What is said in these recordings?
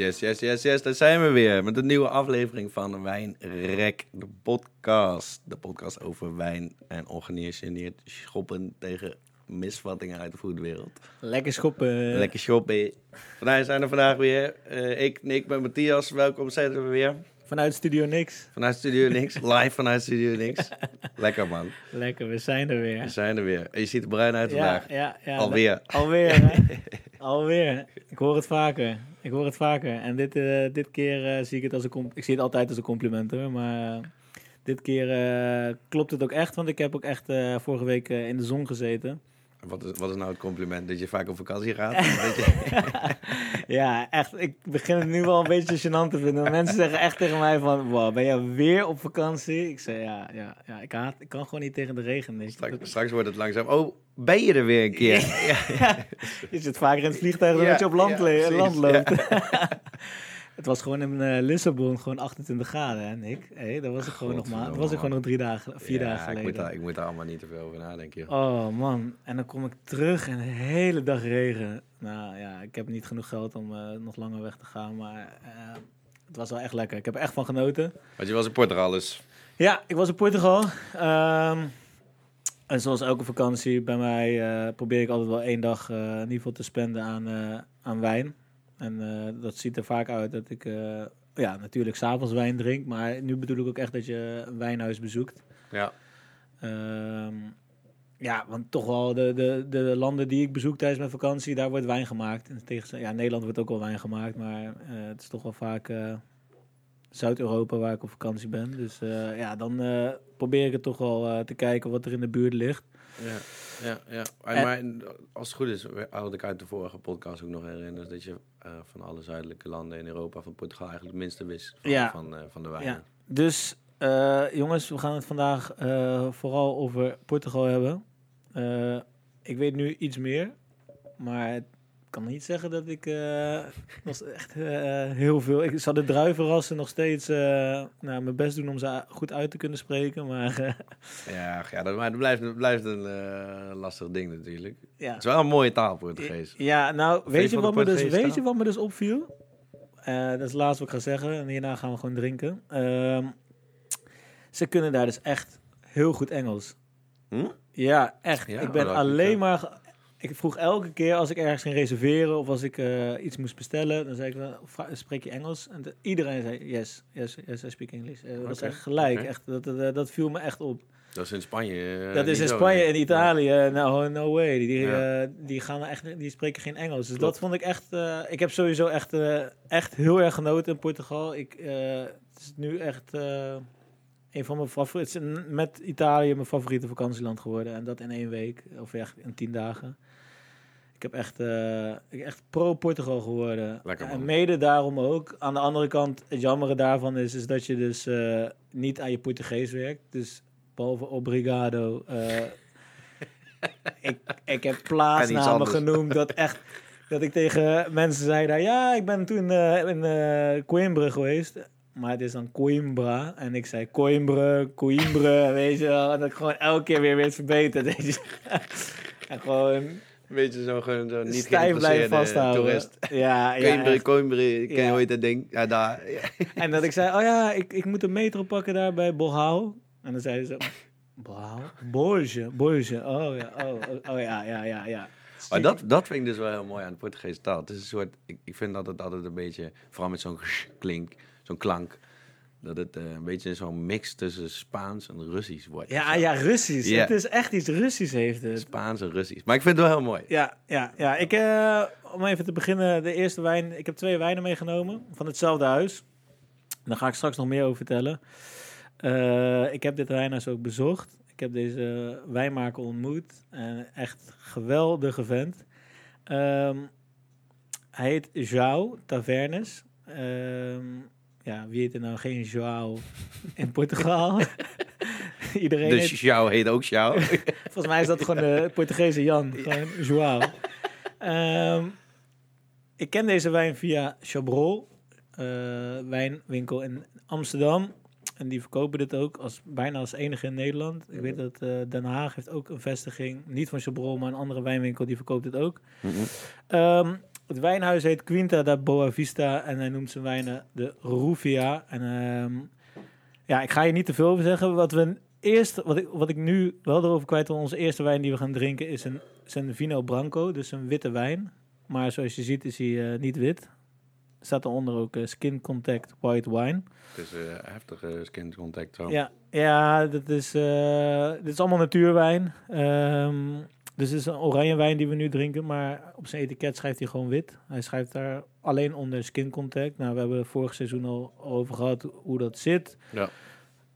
Yes, yes, yes, yes. Daar zijn we weer met een nieuwe aflevering van Wijnrek, de podcast. De podcast over wijn en ongeneerd schoppen tegen misvattingen uit de voetwereld. Lekker schoppen. Lekker shoppen. Vandaag zijn er vandaag weer. Uh, ik, Nick, met Matthias. Welkom, zijn we weer. Vanuit Studio Nix. Vanuit Studio Nix. Live vanuit Studio Nix. Lekker man. Lekker, we zijn er weer. We zijn er weer. En je ziet er bruin uit vandaag. Ja, ja. Alweer. Alweer, hè? Alweer. Ik hoor het vaker. Ik hoor het vaker. En dit, uh, dit keer uh, zie ik het als een Ik zie het altijd als een compliment hoor. Maar uh, dit keer klopt het ook echt. Want ik heb ook echt vorige week in de zon gezeten. Wat is, wat is nou het compliment? Dat je vaak op vakantie gaat? je... ja, echt. Ik begin het nu wel een beetje gênant te vinden. Mensen zeggen echt tegen mij van... Wow, ben je weer op vakantie? Ik zeg ja, ja, ja ik, haat, ik kan gewoon niet tegen de regen. Straks, straks wordt het langzaam... Oh, ben je er weer een keer? ja. je zit vaker in het vliegtuig dan dat je op land, land loopt. Het was gewoon in uh, Lissabon gewoon 28 graden, hè, Nick? Hey, dat was ik gewoon nog maar. Dat was ik gewoon nog drie dagen, vier dagen geleden. Ik moet, daar, ik moet daar allemaal niet te veel over nadenken. Oh man, en dan kom ik terug en de hele dag regen. Nou ja, ik heb niet genoeg geld om uh, nog langer weg te gaan, maar uh, het was wel echt lekker. Ik heb er echt van genoten. Want je was in Portugal dus? Ja, ik was in Portugal. Um, en zoals elke vakantie bij mij probeer ik altijd wel één dag in ieder geval te spenden aan, aan wijn. En uh, dat ziet er vaak uit dat ik uh, ja, natuurlijk s'avonds wijn drink. Maar nu bedoel ik ook echt dat je een wijnhuis bezoekt. Ja. Um, ja, want toch wel de, de, de landen die ik bezoek tijdens mijn vakantie, daar wordt wijn gemaakt. En tegen, ja, Nederland wordt ook wel wijn gemaakt, maar uh, het is toch wel vaak Zuid-Europa waar ik op vakantie ben. Dus ja, dan probeer ik het toch wel te kijken wat er in de buurt ligt. Ja, ja, ja. Maar als het goed is, had ik uit de vorige podcast ook nog herinnerd dat je uh, van alle zuidelijke landen in Europa van Portugal eigenlijk het minste wist van, ja. van, uh, van, de wijn. Ja. Dus uh, jongens, we gaan het vandaag vooral over Portugal hebben. ik weet nu iets meer, maar kan niet zeggen dat ik uh, nog echt uh, heel veel. Ik zal de druivenrassen nog steeds uh, nou, mijn best doen om ze goed uit te kunnen spreken. Maar, ja, ja dat, maar dat blijft, dat blijft een lastig ding natuurlijk. Ja. Het is wel een mooie taal, Portugees. Ja, nou, weet je, wat me dus, weet je wat me dus opviel? dat is het laatste wat ik ga zeggen. En hierna gaan we gewoon drinken. Ehm, ze kunnen daar dus echt heel goed Engels. Hm? Ja, echt. ik ben alleen maar ik vroeg elke keer als ik ergens ging reserveren of als ik uh, iets moest bestellen, dan zei ik, spreek je Engels? En de, iedereen zei, yes, yes, yes, I speak English. Uh, dat was echt gelijk, okay. echt, dat, dat, dat, viel me echt op. Dat is in Spanje. Uh, dat is in Spanje en Italië. Nou, no way. Die, ja. die gaan echt, die spreken geen Engels. Dus Klopt. dat vond ik echt. ik heb sowieso echt, echt heel erg genoten in Portugal. Ik, het is nu echt een van mijn favorieten. Met Italië mijn favoriete vakantieland geworden. En dat in één week. Of echt in tien dagen. Ik heb echt, uh, echt pro-Portugal geworden. Lekker, en mede daarom ook. Aan de andere kant, het jammere daarvan is, is dat je dus uh, niet aan je Portugees werkt. Dus behalve obrigado. Uh, ik, ik heb plaatsnamen genoemd dat echt... Dat ik tegen mensen zei daar, ja, ik ben toen in Coimbra geweest. Maar het is dan Coimbra. En ik zei Coimbra, Coimbra, weet je wel. En dat ik gewoon elke keer weer weer verbeterd. en gewoon een beetje zo, gewoon zo niet Stijf blijven vasthouden. toerist. Ja, ja. Coimbra, Coimbra, ken je ooit dat ding? Ja, daar. En dat ik zei, oh ja, ik, ik moet een metro pakken daar bij Bohau. En dan zeiden ze, Bohau? Borge, Borge. Oh ja, oh, oh, ja, ja, ja, ja. Maar dat, dat vind ik dus wel heel mooi aan de Portugese taal. Het is een soort, ik, ik vind dat het altijd een beetje, vooral met zo'n klink, zo'n klank dat het uh, een beetje zo'n mix tussen Spaans en Russisch wordt. Ja, ja, Russisch. Het is echt iets Russisch heeft het. Spaans en Russisch. Maar ik vind het wel heel mooi. Ja, ja, ja. Ik, uh, om even te beginnen, de eerste wijn. Ik heb twee wijnen meegenomen van hetzelfde huis. Daar ga ik straks nog meer over vertellen. Uh, ik heb dit wijnhuis ook bezocht. Ik heb deze wijnmaker ontmoet. En echt geweldige vent. Um, hij heet João Tavernes. Um, ja, wie heet er nou geen Joao in Portugal? Iedereen dus heet... Joao heet ook Joao? Volgens mij is dat gewoon de Portugese Jan, gewoon Joao. Um, ik ken deze wijn via Chabrol, uh, wijnwinkel in Amsterdam. En die verkopen dit ook als, bijna als enige in Nederland. Ik weet dat uh, Den Haag heeft ook een vestiging. Niet van Chabrol, maar een andere wijnwinkel die verkoopt het ook. Mm -hmm. um, het wijnhuis heet Quinta da Boa Vista en hij noemt zijn wijnen de Rufia. En ehm, ja, ik ga je niet te veel over zeggen. Wat we eerst, wat ik, wat ik nu wel erover kwijt wil, onze eerste wijn die we gaan drinken is een, is een Vino Branco, dus een witte wijn. Maar zoals je ziet is hij eh, niet wit. Er staat eronder ook eh, Skin Contact White Wine. Het is eh, heftige skin contact. Zo. Ja, ja dat is, dit is allemaal natuurwijn. Ehm, dus het is een oranje wijn die we nu drinken, maar op zijn etiket schrijft hij gewoon wit. Hij schrijft daar alleen onder skin contact. Nou, we hebben vorig seizoen al over gehad hoe dat zit. Ja.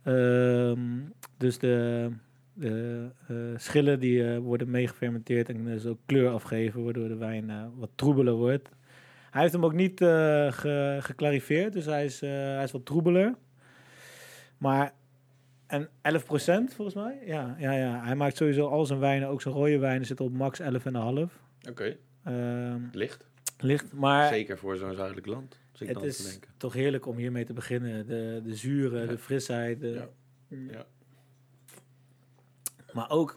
Ehm, dus de, de eh, schillen die eh, worden meegefermenteerd en dus ook kleur afgeven, waardoor de wijn eh, wat troebeler wordt. Hij heeft hem ook niet ge, geclarifeerd, dus hij is, hij is wat troebeler. Maar en 11% volgens mij. Ja, ja, ja, hij maakt sowieso al zijn wijnen, ook zijn rode wijnen, zitten op max 11,5. Oké, Ehm licht. licht, maar Zeker voor zo'n zuidelijk land. Zit het is denken. toch heerlijk om hiermee te beginnen. De, de zuren, Ja. de frisheid. De, Ja. Ja. Maar ook,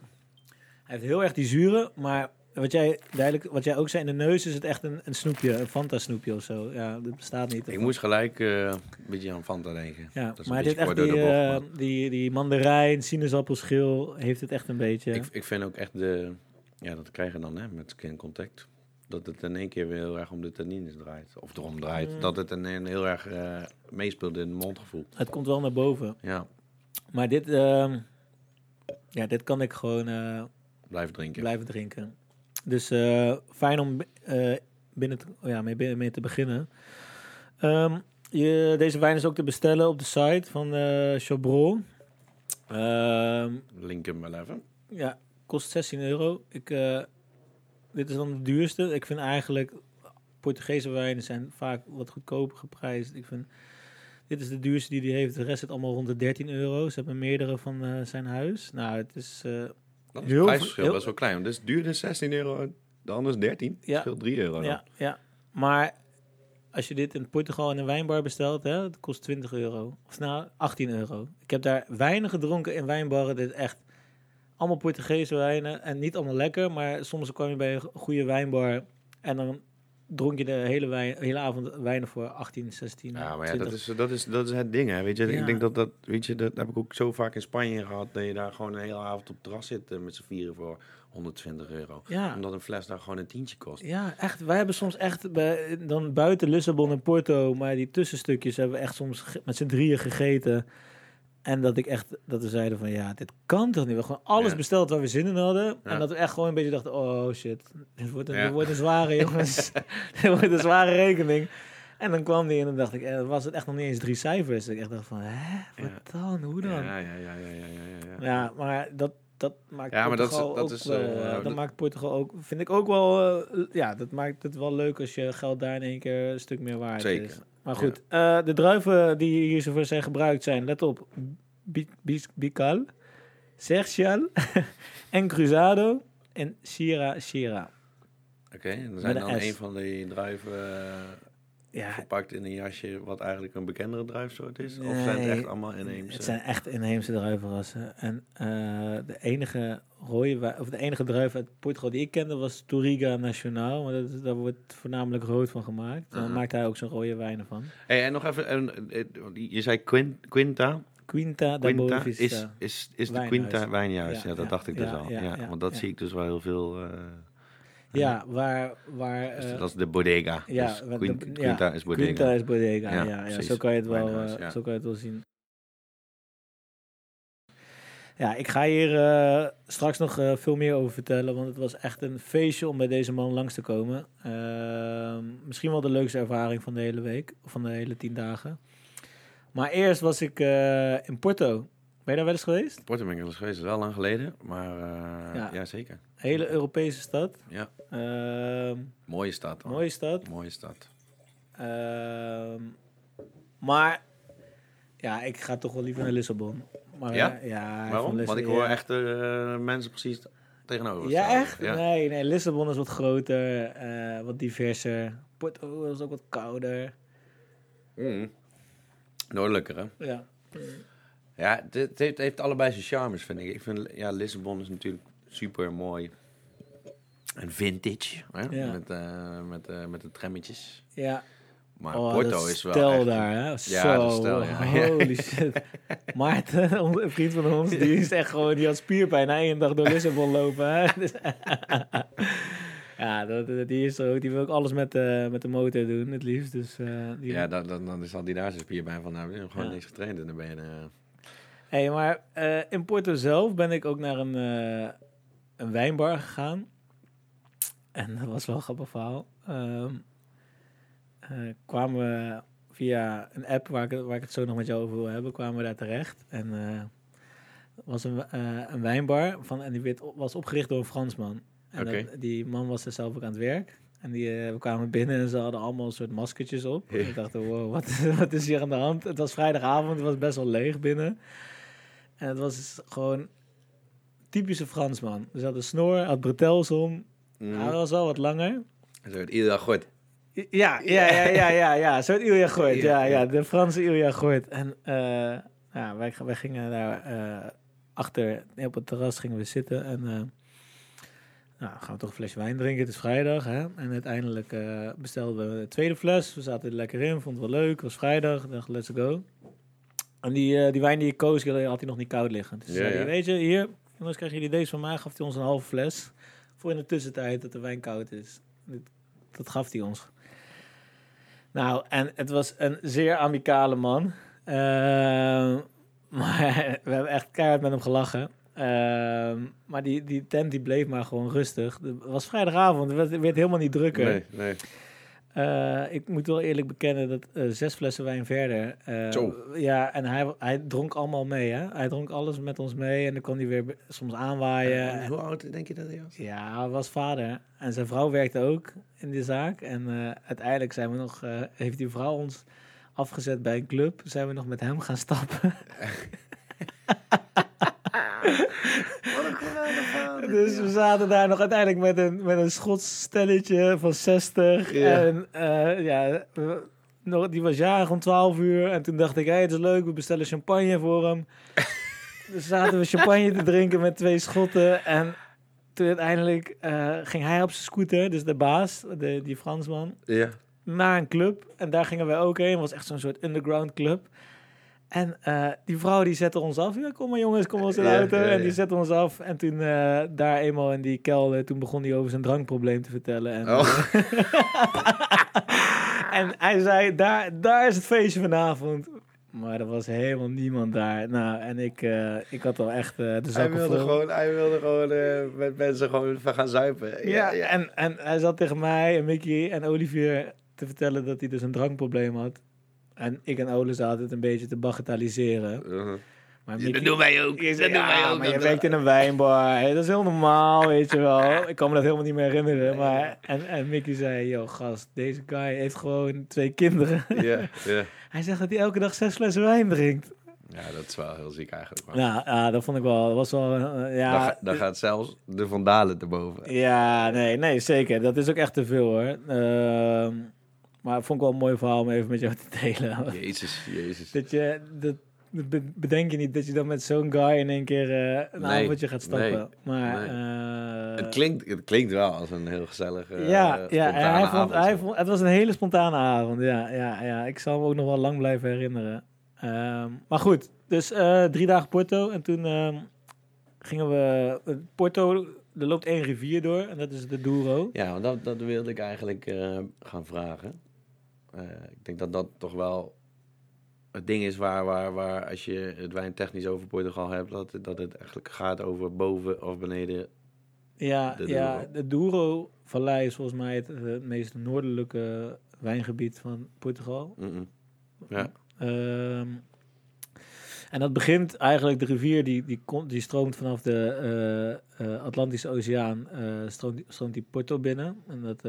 hij heeft heel erg die zuren, maar wat jij, duidelijk, wat jij ook zei, in de neus is het echt een, een snoepje, een Fanta snoepje of zo. Ja, dat bestaat niet. Ik moest gelijk eh, een beetje aan Fanta denken. ja, dat is maar dit echt die, bocht, eh, die, die mandarijn, sinaasappelschil, heeft het echt een beetje. Ik, ik vind ook echt de... Ja, dat krijgen we dan hè, met skin contact. Dat het in één keer weer heel erg om de tannines draait. Of erom draait. Mm. Dat het een, een heel erg eh, meespeelt in het mondgevoel. Het komt wel naar boven. Ja, Maar dit, ehm, ja, dit kan ik gewoon blijf drinken. blijven drinken. Dus eh, fijn om eh, binnen te, ja, mee, mee te beginnen. Ehm, je, deze wijn is ook te bestellen op de site van eh Chabrol. Ehm, Link hem wel even. ja, kost 16 euro. Ik, dit is dan de duurste. Ik vind eigenlijk Portugese wijnen zijn vaak wat goedkoper geprijsd. Ik vind dit is de duurste die hij heeft. De rest zit allemaal rond de 13 euro. Ze hebben meerdere van zijn huis. Nou, het is Dat is Heel het prijsverschil best wel klein. Dus duurde 16 euro, de ander is 13. Ja. Scheelt 3 euro dan. Ja, ja. Maar als je dit in Portugal in een wijnbar bestelt, hè, het kost 20 euro. Of nou, 18 euro. Ik heb daar weinig gedronken in wijnbarren. Dit is echt allemaal Portugese wijnen. En niet allemaal lekker, maar soms kwam je bij een goede wijnbar en dan dronk je de hele, wijn, hele avond wijnen voor 18, 16, Ja, maar ja, 20. dat is, dat, is, dat is het ding, hè. Weet je, Ja. ik denk dat dat, weet je, dat heb ik ook zo vaak in Spanje gehad, dat je daar gewoon een hele avond op het terras zit eh, met z'n vieren voor 120 euro. Ja. Omdat een fles daar gewoon een tientje kost. Ja, echt. Wij hebben soms echt bij, dan buiten Lissabon en Porto, maar die tussenstukjes hebben we echt soms met z'n drieën gegeten. En dat ik echt, dat we zeiden van ja, dit kan toch niet. We hebben gewoon alles Ja. besteld waar we zin in hadden. Ja. En dat we echt gewoon een beetje dachten, oh shit, dit wordt een, Ja. dit wordt een zware jongens. dit wordt een zware rekening. En dan kwam die en dan dacht ik, eh, was het echt nog niet eens drie cijfers. Ik echt dacht van, hè, wat dan, hoe dan? Ja, Ja, ja, ja, ja, ja, ja, ja. maar dat, dat maakt Ja, maar dat is- Portugal dat ook is, dat dat- maakt Portugal ook, vind ik ook wel, eh, ja, dat maakt het wel leuk als je geld daar in één keer een stuk meer waard Zeker. is. Maar goed, eh, de druiven die hier zover zijn gebruikt zijn, let op, Bical, Sercial en Cruzado en Sierra Sierra. Oké, en er zijn dan S. een van die druiven eh, Ja, verpakt in een jasje wat eigenlijk een bekendere druifsoort is? Of Nee. zijn het echt allemaal inheemse? Het zijn echt inheemse druivenrassen. En eh, de enige rode of de enige druif uit Portugal die ik kende was Touriga Nacional. Maar dat, daar wordt voornamelijk rood van gemaakt. En daar maakt hij ook zijn rode wijnen van. Hey, en nog even, en, eh, je zei Quin- Quinta. Quinta da Quinta is, is, is de. Quinta wijnjuist. Ja, Ja, dat ja, dacht ik dus al. ja, want dat zie ik dus wel heel veel. eh, ja, waar... waar dus eh, dat is de bodega. ja, dus de- ja, Quinta is bodega. Quinta is bodega, Ja, ja. zo, kan je het wel, eh, zo kan je het wel zien. Ja, ik ga hier eh, straks nog veel meer over vertellen, want het was echt een feestje om bij deze man langs te komen. Ehm, misschien wel de leukste ervaring van de hele week, of van de hele tien dagen. Maar eerst was ik in Porto. Ben je daar wel eens geweest? Porto ben ik wel eens geweest, wel lang geleden. Maar eh, Ja. ja. zeker. Hele Europese stad. Ja, Ehm, mooie stad. hoor. mooie stad. Mooie stad. Ehm, maar ja, ik ga toch wel liever naar Lissabon. Maar, Ja? eh, ja Waarom? vond Want ik Lissabon- hoor ja. echt eh, mensen precies tegenover. Ja, staan. echt? Ja. Nee, nee, Lissabon is wat groter, wat diverser. Porto is ook wat kouder. Mm. Noordelijker, hè? Ja. Ja, het, heeft, allebei zijn charmes, vind ik. Ik vind, ja, Lissabon is natuurlijk super mooi. En vintage, hè? Ja. Met, eh, met, eh, met de trammetjes. Ja, Maar oh, Porto is wel stel echt- daar, hè? Ja, Zo, stel, ja. holy shit. Maarten, onze- een vriend van ons, die is echt gewoon, die had spierpijn na één dag door Lissabon lopen. Hè? Dus- ja, dat, dat- die is er ook. Die wil ook alles met, de met de motor doen, het liefst. Dus, eh, die, Ja, dan, dan, dan zal die daar zijn spierbijn van hebben. Nou, gewoon Ja. niks getraind en dan ben je... Hey, maar eh, in Porto zelf ben ik ook naar een, eh, een wijnbar gegaan. En dat was wel een grappig verhaal. Ehm, eh, kwamen we via een app waar ik, het- waar ik het zo nog met jou over wil hebben, kwamen we daar terecht. En was een, een wijnbar van, en die werd, was opgericht door een Fransman. En dat- die man was er zelf ook aan het werk. En die, we kwamen binnen en ze hadden allemaal een soort maskertjes op. Ja. Ik dacht, wow, wat, wat is hier aan de hand? Het was vrijdagavond, het was best wel leeg binnen. En het was dus gewoon typische Fransman. Dus hij had een snor, had bretels om. mhm. Hij was wel wat langer. Zo, het iedere dag goed. Ja, ja, ja, ja, ja, ja. Zo'n Ilja Gooit. Ja, Ja, de Franse Ilja Gooit. En eh, ja, wij, wij gingen daar eh, achter op het terras gingen we zitten. En eh, nou, gaan we toch een flesje wijn drinken. Het is vrijdag. Hè? En uiteindelijk bestelden we de tweede fles. We zaten er lekker in. Vond het wel leuk. Het was vrijdag. Dacht, let's go. En die, eh, die wijn die ik koos, had hij nog niet koud liggen. Dus Ja, zei weet je, hier, jongens, krijgen jullie deze van mij. Gaf hij ons een halve fles. Voor in de tussentijd dat de wijn koud is. Dat gaf hij ons. Nou, en het was een zeer amicale man. Ehm, maar we hebben echt keihard met hem gelachen. Ehm, maar die, die tent die bleef maar gewoon rustig. Het was vrijdagavond, het werd, werd helemaal niet drukker. Nee, nee. Eh, ik moet wel eerlijk bekennen dat eh, zes flessen wijn verder. Zo. Ja, en hij, hij dronk allemaal mee. Hè? Hij dronk alles met ons mee en dan kon hij weer soms aanwaaien. En hoe oud denk je dat hij was? Ja, hij was vader. En zijn vrouw werkte ook in die zaak. En uiteindelijk zijn we nog, heeft die vrouw ons afgezet bij een club. Zijn we nog met hem gaan stappen. Wat een geweldig verhaal. dus we zaten daar nog uiteindelijk met een, met een Schots stelletje van 60. Ja. En eh, ja, nog, die was jarig om 12 uur. En toen dacht ik, hey, het is leuk, we bestellen champagne voor hem. dus zaten we champagne te drinken met twee schotten. En toen uiteindelijk eh, ging hij op zijn scooter, dus de baas, de, die Fransman, Ja. naar een club. En daar gingen wij ook heen. Het was echt zo'n soort underground club. En eh, die vrouw die zette ons af. Ja, kom maar jongens, kom maar in de Ja, auto. ja, En die ja. zette ons af. En toen eh, daar eenmaal in die kelder, toen begon hij over zijn drankprobleem te vertellen. En, Oh. en hij zei, daar, daar is het feestje vanavond. Maar er was helemaal niemand daar. Nou, en ik, eh, ik had al echt eh, de Hij wilde gewoon, hij wilde gewoon eh, met mensen gewoon van gaan zuipen. Ja, En, en hij zat tegen mij en Mickey en Olivier te vertellen dat hij dus een drankprobleem had. En ik en Ole zaten het een beetje te bagatelliseren. Uh-huh. Maar Dat doen wij ook. Dat zei, doen wij ja, ook. maar je werkt in een wijnbar. hè, Dat is heel normaal, weet je wel. Ik kan me dat helemaal niet meer herinneren. Maar, en, en Mickey zei, yo gast, deze guy heeft gewoon twee kinderen. Ja, ja. Hij zegt dat hij elke dag zes flessen wijn drinkt. ja, dat is wel heel ziek eigenlijk. Maar Nou, ja, dat vond ik wel, dat was wel, eh, ja... dan gaat zelfs de vandalen erboven. Ja, nee, nee, zeker. Dat is ook echt te veel hoor. Ehm, maar vond ik wel een mooi verhaal om even met jou te delen. Jezus, jezus. dat je, dat, dat be- bedenk je niet dat je dan met zo'n guy in één keer eh, een Nee, avondje gaat stappen. nee, maar nee. eh, het, klinkt, het klinkt wel als een heel gezellige ja, eh, ja spontane hij vond, hij vond, het was een hele spontane avond. Ja, ja, ja. Ik zal me ook nog wel lang blijven herinneren. Ehm, maar goed, dus drie dagen Porto. En toen ehm, gingen we... Porto, er loopt één rivier door. En dat is de Douro. Ja, want dat, dat wilde ik eigenlijk gaan vragen. Eh, ik denk dat dat toch wel het ding is waar, waar, waar als je het wijntechnisch over Portugal hebt, dat, dat het eigenlijk gaat over boven of beneden. Ja, De ja Douro. de Douro-vallei is volgens mij het, het meest noordelijke wijngebied van Portugal. Ja, Ehm, en dat begint eigenlijk, de rivier die, die, komt, die stroomt vanaf de eh, eh, Atlantische Oceaan, stroomt, stroomt die Porto binnen. En dat,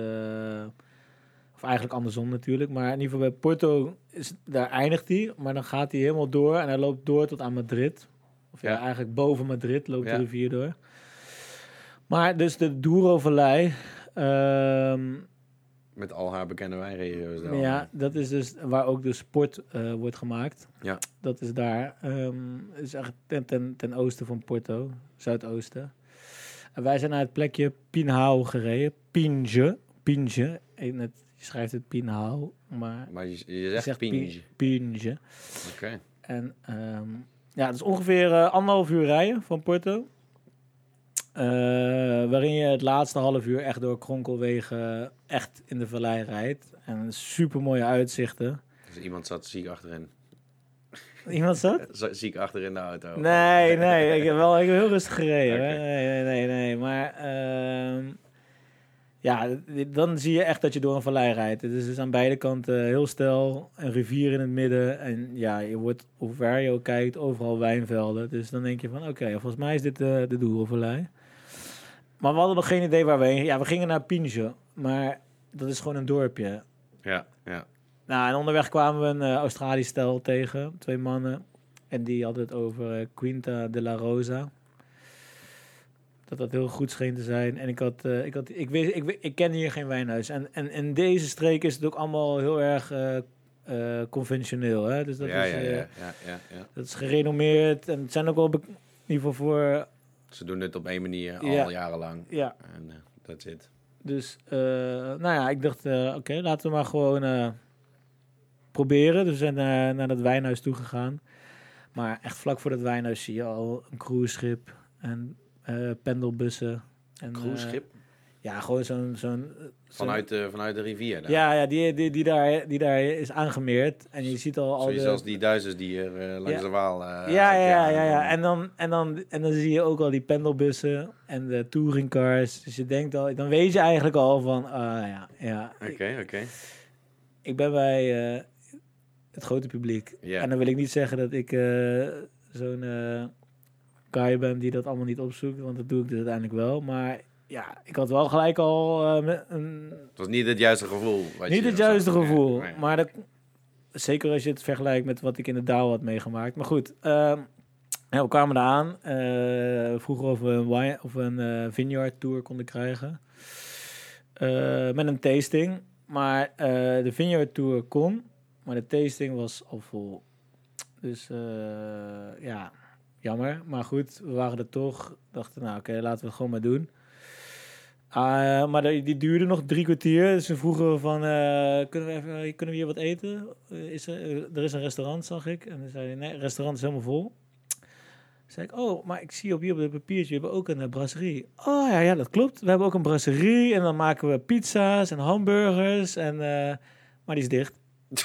of eigenlijk andersom natuurlijk, maar in ieder geval bij Porto, is, daar eindigt hij, maar dan gaat hij helemaal door en hij loopt door tot aan Madrid. Of ja, Ja. eigenlijk boven Madrid loopt Ja. de rivier door. Maar dus de Douro-vallei, ehm, met al haar bekende wijnregio's. ja, dat is dus waar ook de sport eh, wordt gemaakt. Ja. Dat is daar. ehm is echt ten, ten, ten oosten van Porto, zuidoosten. En wij zijn naar het plekje Pinhao gereden. Pinje. Pinje. Eh, net- Je schrijft het Pinhao, maar Maar je, zegt, zegt pinge. Pinje. Oké. En ehm, ja, het is ongeveer eh, anderhalf uur rijden van Porto. Eh, waarin je het laatste half uur echt door kronkelwegen echt in de vallei rijdt. En super mooie uitzichten. Dus iemand zat ziek achterin. Iemand zat? Ziek achter in de auto. Nee, nee, ik heb wel ik heb heel rustig gereden. Nee, nee, nee, nee. Maar ehm, ja, dan zie je echt dat je door een vallei rijdt. Het is dus aan beide kanten heel stel, een rivier in het midden. En ja, je wordt, hoe ver je ook kijkt, overal wijnvelden. Dus dan denk je van, oké, volgens mij is dit eh, de Doerenvallei. Maar we hadden nog geen idee waar we heen Ja, we gingen naar Pinje, maar dat is gewoon een dorpje. Ja, ja. Nou, en onderweg kwamen we een eh, Australisch stel tegen, twee mannen. En die hadden het over eh, Quinta de la Rosa. Dat dat heel goed scheen te zijn. En ik had, eh, ik had, ik wist, ik, ik ken hier geen wijnhuis. En, en in deze streek is het ook allemaal heel erg eh, eh, conventioneel. Hè? Dus dat, ja, is, ja, ja, ja, ja, ja. dat is gerenommeerd. En het zijn ook wel in ieder geval voor. Ze doen het op één manier al Ja. jarenlang. Ja, En dat het. Dus, nou ja, ik dacht, oké, laten we maar gewoon proberen. Dus we zijn naar, naar dat wijnhuis toegegaan. Maar echt vlak voor dat wijnhuis zie je al een cruiseschip en pendelbussen. En, eh, Cruiseschip? ja, gewoon zo'n... zo'n Vanuit, de, vanuit de rivier daar. Ja, ja die, die, die, daar, die daar is aangemeerd. En je ziet al, al de... als die Duitsers die hier eh, langs Ja. de Waal... eh, ja, ja, ja, ja, ja. En dan, en, dan, en dan zie je ook al die pendelbussen en de touringcars. Dus je denkt al, dan weet je eigenlijk al van, ah ja, ja. Oké, oké. Ik ben bij eh, het grote publiek. Ja. En dan wil ik niet zeggen dat ik eh, zo'n eh guy ben die dat allemaal niet opzoekt, want dat doe ik dus uiteindelijk wel. Maar ja, ik had wel gelijk al eh, een, Het was niet het juiste gevoel. niet het juiste gevoel. nee. Maar dat, zeker als je het vergelijkt met wat ik in de Douw had meegemaakt. Maar goed, ehm, ja, we kwamen eraan. we vroegen of we een, wine, of een eh, vineyard tour konden krijgen. Met een tasting. Maar de vineyard tour kon, maar de tasting was al vol. Dus ja, jammer. Maar goed, we waren er toch. Dachten, nou oké, laten we het gewoon maar doen. Ah, maar die, duurde nog drie kwartier. Dus we vroegen van, eh, kunnen, we even, kunnen we hier wat eten? Eh, is er, eh, er is een restaurant, zag ik. En dan zei hij, nee, het restaurant is helemaal vol. zei ik, oh, maar ik zie op hier op het papiertje, we hebben ook een eh, brasserie. Oh ja, ja, dat klopt. We hebben ook een brasserie en dan maken we pizza's en hamburgers. En, eh, maar die is dicht.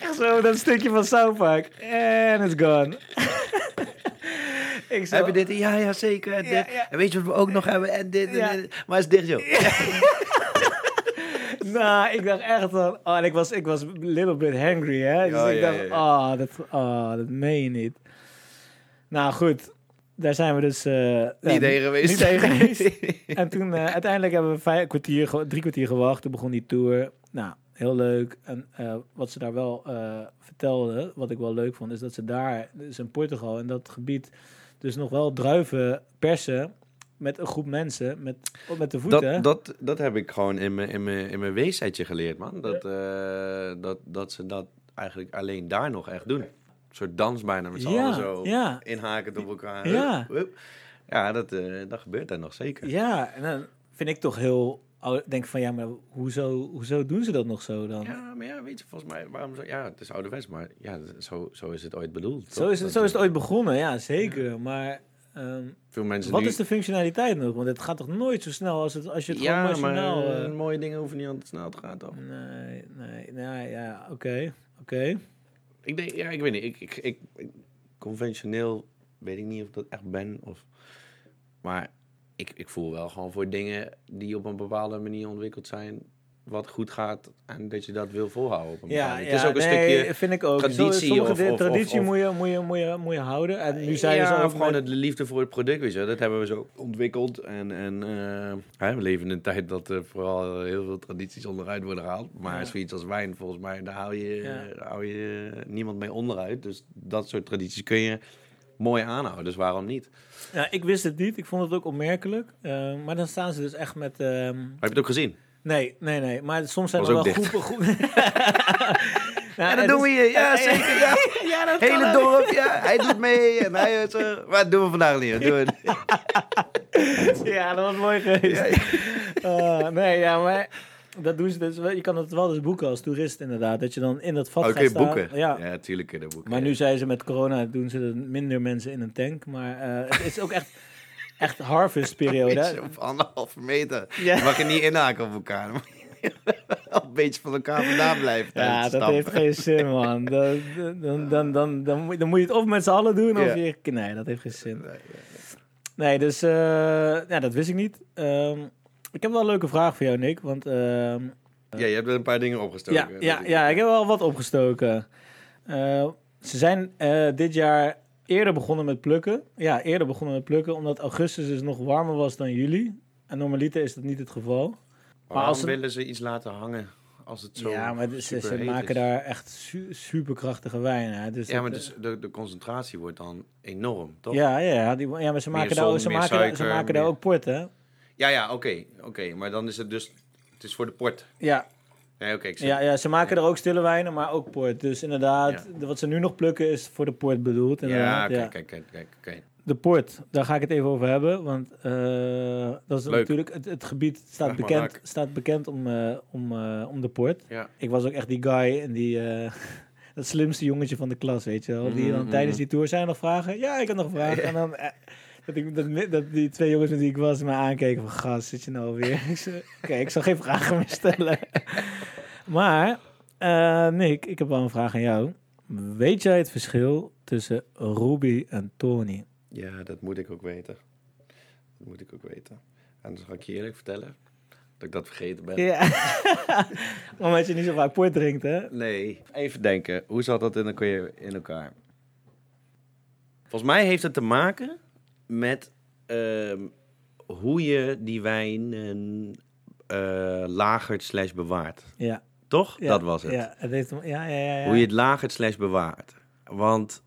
Echt zo, dat stukje van South Park. En it's gone. ik zo, Heb je dit? Ja, ja, zeker. En, dit. Ja, ja. en weet je wat we ook nog hebben? En dit, en Ja. dit. Maar het is dicht, joh. Nou, ik dacht echt van... Oh, en ik was, ik was a little bit hangry, hè. Dus ik dacht, oh, dat, oh, dat meen je niet. Nou, goed. Daar zijn we dus... eh, Niet heen geweest. Niet geweest. en toen, eh, uiteindelijk hebben we vijf kwartier, drie kwartier gewacht. Toen begon die tour. Nou, heel leuk. En eh, wat ze daar wel eh vertelden, wat ik wel leuk vond, is dat ze daar, dus in Portugal, in dat gebied, dus nog wel druiven persen met een groep mensen, met, met de voeten. Dat, dat, dat heb ik gewoon in mijn, in mijn, in mijn weesheidje geleerd, man. Dat, eh, dat, dat ze dat eigenlijk alleen daar nog echt doen. Een soort dans bijna met z'n Ja, allen zo ja. inhakend op elkaar. Ja. Hup, hup. Ja, dat, dat gebeurt daar nog zeker. Ja, en dan vind ik toch heel... ou- Denk van, ja, maar hoezo, hoezo doen ze dat nog zo dan? Ja, maar ja, weet je, volgens mij, waarom zo? Ja, het is ouderwets, maar ja, zo, zo is het ooit bedoeld. zo, is het, zo is het ooit begonnen, ja, zeker. Maar ehm, Veel mensen wat nu... is de functionaliteit nog? Want het gaat toch nooit zo snel als, het, als je het gewoon ja, machinaal... maar eh, mooie dingen hoeven niet altijd snel te gaan, toch? nee, nee, nee, ja, oké, oké. Ik denk, ja, ik weet niet. Ik, ik, ik, ik- conventioneel weet ik niet of ik dat echt ben. Of, maar ik, ik voel wel gewoon voor dingen die op een bepaalde manier ontwikkeld zijn, wat goed gaat en dat je dat wil volhouden. Op een Ja, het is ook een nee, stukje vind ik ook. traditie Sommige of- of- traditie of- moet, je, moet, je, moet, je, moet, je, houden. En nu zei je ja, ook gewoon met- de liefde voor het product, weet je. Dat hebben we zo ontwikkeld. En, en eh, we leven in een tijd dat er vooral heel veel tradities onderuit worden gehaald. Maar Ja. zoiets als wijn, volgens mij, daar hou je, hou je niemand mee onderuit. Dus dat soort tradities kun je mooi aanhouden. Dus waarom niet? Ja, ik wist het niet. Ik vond het ook opmerkelijk. Eh, maar dan staan ze dus echt met... ehm, Heb je het ook gezien? Nee, nee, nee. Maar soms zijn er wel dicht. groepen... groepen Ja, dat het doen we is- hier. Ja, Ja, zeker. Ja. Ja, dat Hele ook. dorp, ja. Hij doet mee. En hij is, eh, wat doen we vandaag niet? Doen we... Ja, dat was mooi geweest. Ah, nee, ja, maar dat doen ze dus. wel- Je kan het wel dus boeken als toerist inderdaad. Dat je dan in dat vat Oh, gaat staan. boeken? Ja. Ja, tuurlijk kun je boeken. Maar nu zei ze met corona doen ze er minder mensen in een tank. Maar eh, het is ook echt, echt harvestperiode. op anderhalve meter. Ja. Je mag je niet inhaken op elkaar. Dan moet je wel een beetje van elkaar vandaan blijven. Ja, dat heeft geen zin, man. Dan, dan, dan, dan, dan, moet, dan moet je het of met z'n allen doen, of je... Nee, dat heeft geen zin. Nee, dus eh, ja, dat wist ik niet. Ik heb wel een leuke vraag voor jou, Nick. Want ehm, Ja, je hebt er een paar dingen opgestoken. ja, ja, ja, ik heb wel wat opgestoken. Eh, ze zijn eh, dit jaar eerder begonnen met plukken. Ja, eerder begonnen met plukken, omdat augustus dus nog warmer was dan juli. En normaliter is dat niet het geval. Waarom als willen ze iets laten hangen als het zo ja, maar ze, maken is? daar echt su superkrachtige wijn. Hè? Dus Ja, maar eh, dus de, de concentratie wordt dan enorm, toch? Ja, ja, ja, die, ja maar ze maken, daar, ze maken, daar- ze maken daar ook port, hè? Ja, ja, oké. oké. Maar dan is het dus... Het is voor de port. Ja, Nee, oké. ik zie- ja, ja ze maken er ook stille wijnen, maar ook port. Dus inderdaad, de- wat ze nu nog plukken is voor de port bedoeld. Ja, kijk, ja. kijk, kijk, kijk. kijk. De port, daar ga ik het even over hebben. Want eh, dat is Leuk. natuurlijk, het, het gebied staat bekend, raak. staat bekend om, eh, om, eh, om de port. Ja. Ik was ook echt die guy en die... dat slimste jongetje van de klas, weet je wel. Die dan Mhm. tijdens die tour zijn nog vragen. Ja, ik heb nog vragen. En dan... dat, ik, dat, dat die twee jongens met wie ik was me aankeken van... Gast, zit je nou weer? Oké, ik zal geen vragen meer stellen. maar, eh, Nick, ik heb wel een vraag aan jou. Weet jij het verschil tussen Ruby en Tony? Ja, dat moet ik ook weten. Dat moet ik ook weten. En dan ga ik je eerlijk vertellen dat ik dat vergeten ben. Ja. Omdat je niet zo vaak port drinkt, hè? Nee. Even denken, hoe zat dat? In elkaar? Volgens mij heeft het te maken met ehm, hoe je die wijn eh lagert slash bewaart. Ja. Toch? ja. dat was het. Ja, het heeft, ja, ja, ja, ja. Hoe je het lagert slash bewaart. Want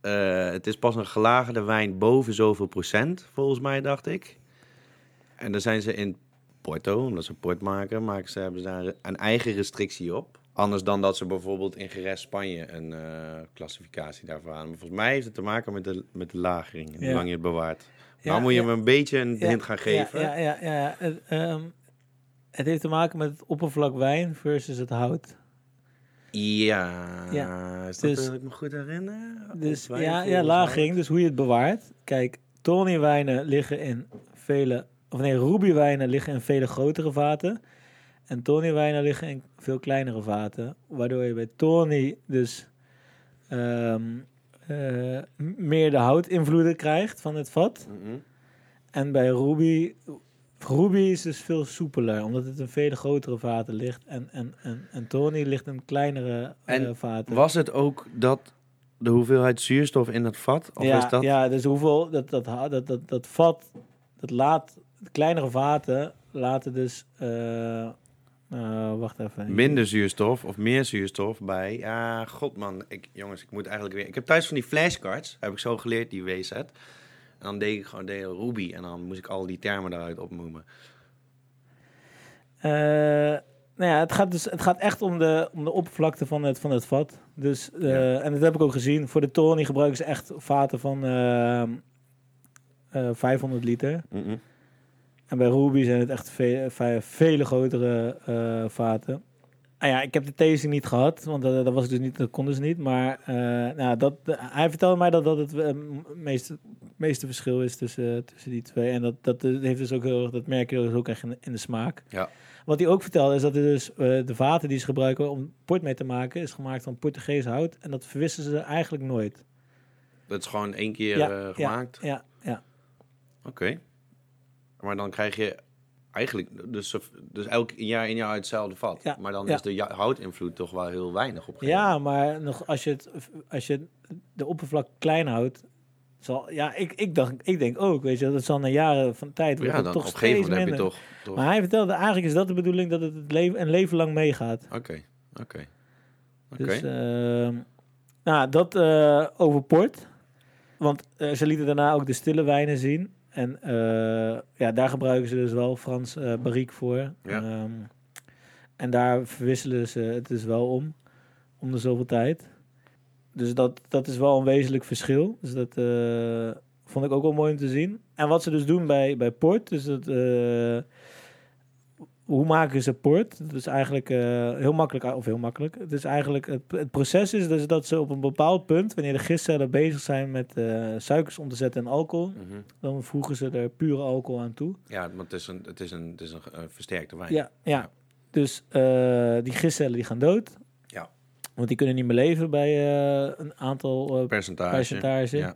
eh, het is pas een gelagerde wijn boven zoveel procent, volgens mij, dacht ik. En dan zijn ze in Porto, omdat ze port maken, maken ze, hebben ze daar een eigen restrictie op. Anders dan dat ze bijvoorbeeld in Geres Spanje een eh, klassificatie daarvoor aan. Maar volgens mij heeft het te maken met de, met de lagering Ja. hoe lang je het bewaart. Ja, nou moet je me een beetje een hint gaan geven. Ja, ja, ja. Het, ehm, het heeft te maken met het oppervlak wijn versus het hout. Ja, Ja, is dat dus- dat ik me goed herinner? Dus ja, ja, lagering, dus hoe je het bewaart. Kijk, Tony wijnen liggen in vele, of nee, Ruby wijnen liggen in vele grotere vaten. En Tony wijnen liggen in veel kleinere vaten. Waardoor je bij Tony dus ehm, eh, m- meer de houtinvloeden krijgt van het vat. Mhm. En bij Ruby, Ruby is dus veel soepeler, omdat het in vele grotere vaten ligt. En, en, en, en Tony ligt in kleinere eh, En vaten. Was het ook dat de hoeveelheid zuurstof in het vat? Of ja, is dat... ja, dus hoeveel dat, dat, dat, dat, dat vat, dat laat, kleinere vaten laten dus, eh, nou, wacht even. minder zuurstof of meer zuurstof bij... Ja, god man. Ik, jongens, ik moet eigenlijk weer... Ik heb thuis van die flashcards, heb ik zo geleerd, die WZ. En dan deed ik gewoon de hele Ruby en dan moest ik al die termen daaruit opnoemen. Eh, nou ja, het gaat, dus, het gaat echt om de, om de oppervlakte van het, van het vat. Dus, eh, Ja. En dat heb ik ook gezien. Voor de Tony gebruiken ze echt vaten van eh, eh, 500 liter. Mhm. En bij Ruby zijn het echt ve ve- vele grotere eh, vaten. Ah ja, ik heb de tasting niet gehad, want dat, dat was ik dus niet, dat konden ze niet. Maar eh, nou, dat, hij vertelde mij dat dat het eh, meeste, meeste verschil is tussen, tussen die twee. En dat, dat heeft dus ook heel erg, dat merk je dus ook echt in, in de smaak. Ja. Wat hij ook vertelde is dat er dus de vaten die ze gebruiken om port mee te maken, is gemaakt van Portugees hout. En dat verwisselen ze eigenlijk nooit. Dat is gewoon één keer Ja, ja. gemaakt? Ja, ja. Oké. Maar dan krijg je eigenlijk dus, dus elk jaar in jaar hetzelfde vat. Ja, Maar dan ja. is de houtinvloed toch wel heel weinig op. Ja, maar nog als je, het, als je de oppervlak klein houdt, zal, ja, ik, ik, dacht, ik denk ook, weet je, dat zal na jaren van tijd Ja, dan toch op steeds moment heb je minder. toch... toch... Maar hij vertelde eigenlijk is dat de bedoeling dat het, het leven, een leven lang meegaat. Oké, oké. Dus, ehm, nou, dat eh, over port. Want eh, ze lieten daarna ook de stille wijnen zien. En eh, ja, daar gebruiken ze dus wel Frans eh barrique voor. Ja. Ehm, en daar verwisselen ze het dus wel om. om de zoveel tijd. Dus dat, dat is wel een wezenlijk verschil. Dus dat eh, vond ik ook wel mooi om te zien. En wat ze dus doen bij, bij port, dus dat, hoe maken ze port? Dat is eigenlijk eh, heel makkelijk, of heel makkelijk. Het is eigenlijk, het, het proces is dus dat ze op een bepaald punt, wanneer de gistcellen bezig zijn met eh, suikers om te zetten in alcohol, Mhm. dan voegen ze er pure alcohol aan toe. Ja, want het is een, het is een, het is een eh, versterkte wijn. Ja, ja. Dus die gistcellen die gaan dood. Ja. Want die kunnen niet meer leven bij een aantal Percentage. percentage. Ja.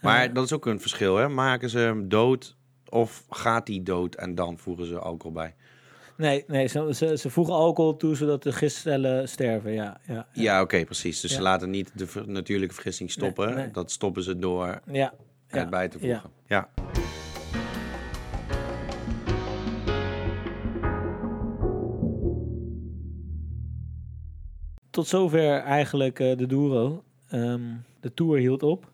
Maar dat is ook een verschil, hè? Maken ze hem dood of gaat hij dood en dan voegen ze alcohol bij? Nee, nee ze, ze, ze voegen alcohol toe zodat de gistcellen sterven. Ja, ja, Ja, oké, precies. Dus Ja. ze laten niet de ver- natuurlijke vergissing stoppen. Nee, nee. Dat stoppen ze door ja. ja. het bij te voegen. Ja. Tot zover eigenlijk eh, de Douro. Ehm, de tour hield op.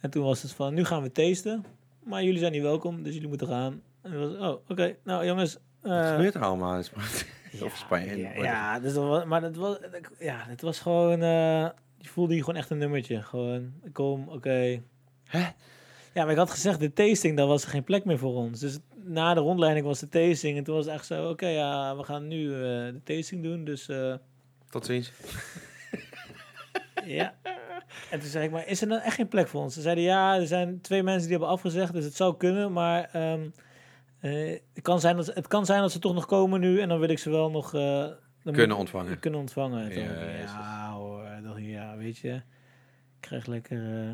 En toen was het van, nu gaan we tasten. Maar jullie zijn niet welkom, dus jullie moeten gaan. En was, oh, oké. Nou, jongens. Wat eh, gebeurt er allemaal in Spanje? of Spanje? Ja, ja, dus dat was, maar dat was, ja, het was gewoon, eh, je voelde je gewoon echt een nummertje. Gewoon, ik kom, oké. Hè? Ja, maar ik had gezegd, de tasting, daar was er geen plek meer voor ons. Dus na de rondleiding was de tasting. En toen was het echt zo, oké, ja, we gaan nu eh, de tasting doen. Dus Tot ziens. ja. En toen zei ik, maar is er dan echt geen plek voor ons? Ze zeiden, ja, er zijn twee mensen die hebben afgezegd, dus het zou kunnen. Maar ehm, eh, het, kan zijn dat, het kan zijn dat ze toch nog komen nu. En dan wil ik ze wel nog... eh, Kunnen ontvangen. kunnen ontvangen. Ja hoor, ik, ja, weet je. Ik krijg lekker, eh,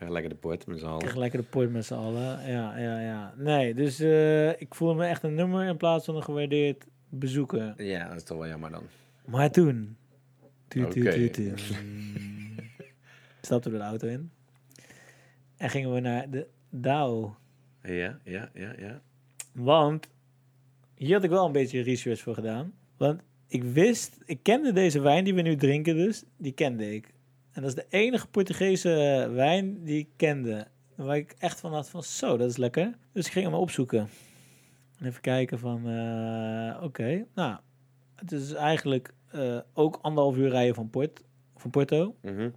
Ja, lekker de port met z'n allen. krijg lekker de port met z'n allen. Ja, ja, ja. Nee, dus eh, ik voelde me echt een nummer in plaats van een gewaardeerd bezoeker. Ja, dat is toch wel jammer dan. Maar toen... tu, tu, Oké. tu, tu, stapten we de auto in. En gingen we naar de DAO. Ja, ja, ja, ja. Want hier had ik wel een beetje research voor gedaan. Want ik wist, ik kende deze wijn die we nu drinken dus, die kende ik. En dat is de enige Portugese wijn die ik kende. Waar ik echt van had van, zo, dat is lekker. Dus ik ging hem opzoeken. En even kijken van, eh, oké, nou, het is eigenlijk eh, ook anderhalf uur rijden van, Port, van Porto. Mhm.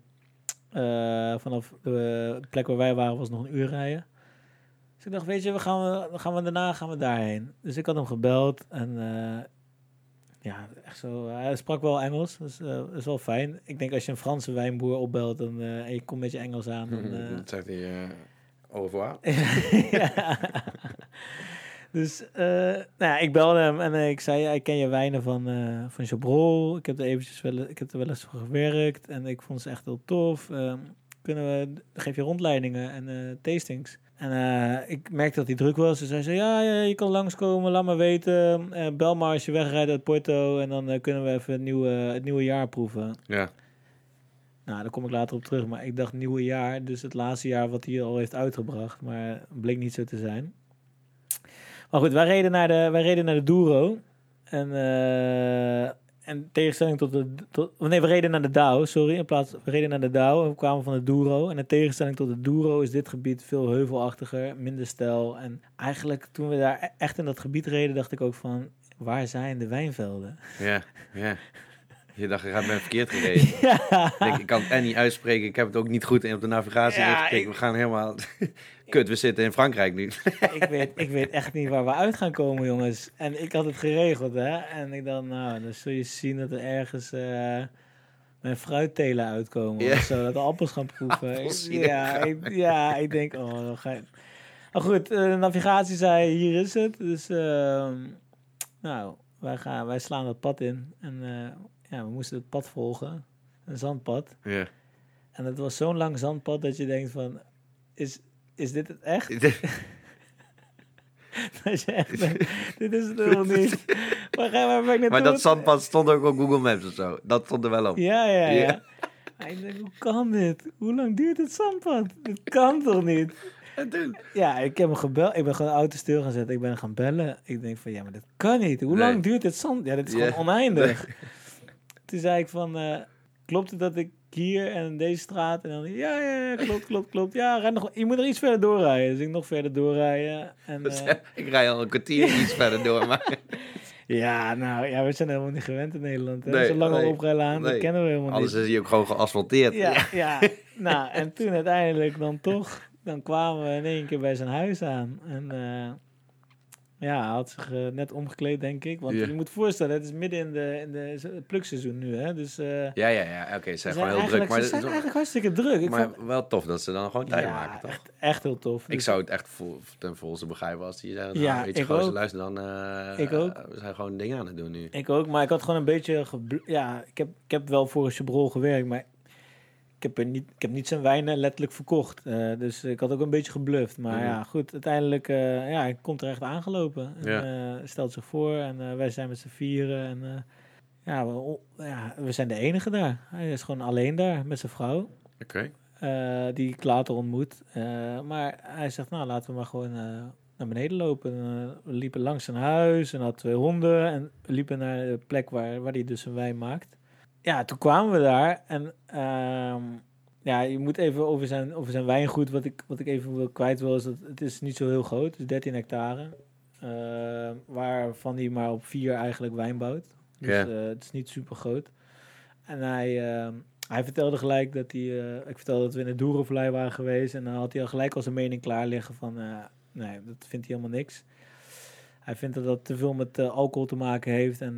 Eh, vanaf de plek waar wij waren was nog een uur rijden. Ik dacht, weet je, we gaan, we, gaan we daarna gaan we daarheen. Dus ik had hem gebeld en eh, ja, echt zo. Hij sprak wel Engels, dus eh, dat is wel fijn. Ik denk als je een Franse wijnboer opbelt dan, eh, en je komt met je Engels aan, dan, Dat zegt hij au revoir. ja. Dus, nou ja, ik belde hem en ik zei, ik ken je wijnen van, van Chabrol. Ik heb er eventjes wel, ik heb er wel eens voor gewerkt en ik vond ze echt heel tof. Ehm, kunnen we, geef je rondleidingen en tastings. En eh, ik merkte dat hij druk was. Dus hij zei, ja, ja je kan langskomen, laat me weten. Eh, bel maar als je wegrijdt uit Porto en dan eh, kunnen we even het nieuwe, het nieuwe jaar proeven. Ja. Nou, daar kom ik later op terug. Maar ik dacht nieuwe jaar, dus het laatste jaar wat hij al heeft uitgebracht. Maar bleek niet zo te zijn. Maar goed, wij reden naar de, wij reden naar de Douro. En, eh en tegenstelling tot de... Tot, nee, we reden naar de Dow, sorry. In plaats, we reden naar de Dow en we kwamen van de Douro. En in tegenstelling tot de Douro is dit gebied veel heuvelachtiger, minder stijl. En eigenlijk toen we daar e- echt in dat gebied reden, dacht ik ook van... Waar zijn de wijnvelden? Ja, ja. Je dacht, ik ben verkeerd gereden. ja. Ik, denk, ik kan het en niet uitspreken. Ik heb het ook niet goed in op de navigatie Ja, ingekeken. We gaan helemaal... Kut, we zitten in Frankrijk nu. ik, weet, ik weet echt niet waar we uit gaan komen, jongens. En ik had het geregeld, hè. En ik dacht, nou, dan zul je zien dat er ergens eh, mijn fruittelen uitkomen. Of zo, dat we appels gaan proeven. Ja, ik, ja, ik denk, oh, dan ga je... Maar goed, eh, de navigatie zei, hier is het. Dus, ehm, nou, wij, gaan, wij slaan dat pad in. En eh, ja, we moesten het pad volgen. Een zandpad. Ja. En het was zo'n lang zandpad dat je denkt van, is, is dit het echt? Dat je echt dit is het helemaal niet. Waar, ga, waar ben ik naartoe? Maar dat zandpad stond ook op Google Maps of zo. Dat stond er wel op. Ja, ja, ja. Ik denk, hoe kan dit? Hoe lang duurt het zandpad? Dit kan toch niet? En toen? Ja, ik heb hem gebeld. Ik ben gewoon de auto stil gaan zetten. Ik ben gaan bellen. Ik denk van, ja, maar dat kan niet. Hoe Nee. lang duurt dit zand? Ja, dit is gewoon oneindig. Toen zei ik van, eh, klopt het dat ik hier en deze straat... En dan, ja, ja, ja, klopt, klopt, klopt. Ja, ren nog, je moet er iets verder doorrijden. Dus ik nog verder doorrijden. En, eh, ik rij al een kwartier iets verder door. Maar... Ja, nou, ja, we zijn helemaal niet gewend in Nederland. Hè? Nee, Zo'n lange nee, oprijlaan, dat kennen we helemaal Alles niet. is hier ook gewoon geasfalteerd. Ja, ja. nou, en toen uiteindelijk dan toch, dan kwamen we in één keer bij zijn huis aan. En eh, ja, hij had zich eh, net omgekleed, denk ik. Want Ja. je moet voorstellen, het is midden in, de, in de, plukseizoen nu, hè. Dus eh Ja, ja, ja. Oké, ze ze zijn gewoon heel druk. Maar, ze zijn eigenlijk hartstikke druk. Ik maar vond- wel tof dat ze dan gewoon tijd ja, maken, toch? Echt, echt heel tof. Ik Dus- zou het echt vol, ten volste begrijpen als die zeggen, Ja, nou, weet je, gozer, ook. luister dan, eh, Ik ook. we zijn gewoon dingen aan het doen nu. Ik ook, maar ik had gewoon een beetje... Ja, ik heb, ik heb wel voor Chabrol gewerkt, maar heb, er niet, ik heb niet zijn wijnen letterlijk verkocht. Eh, dus ik had ook een beetje gebluft. Maar Mhm. ja, goed, uiteindelijk uh, ja, hij komt er echt aangelopen. En, eh, stelt zich voor en wij zijn met z'n vieren. En ja we, ja, we zijn de enige daar. Hij is gewoon alleen daar met zijn vrouw. Oké. Okay. Die ik later ontmoet. Maar hij zegt, nou laten we maar gewoon naar beneden lopen. we liepen langs zijn huis en had twee honden. En we liepen naar de plek waar, waar hij dus een wijn maakt. Ja, toen kwamen we daar. En uh, ja, je moet even over zijn, over zijn wijngoed. Wat ik, wat ik even wil kwijt wil, is dat het is niet zo heel groot. Het is 13 hectare. Uh, waarvan hij maar op vier eigenlijk wijn bouwt. Dus ja. uh, het is niet super groot. En hij, uh, hij vertelde gelijk dat hij... Uh, ik vertelde dat we in het Doerenvlei waren geweest. En dan had hij al gelijk al zijn mening klaar liggen van... uh, nee, dat vindt hij helemaal niks. Hij vindt dat dat te veel met alcohol te maken heeft. En,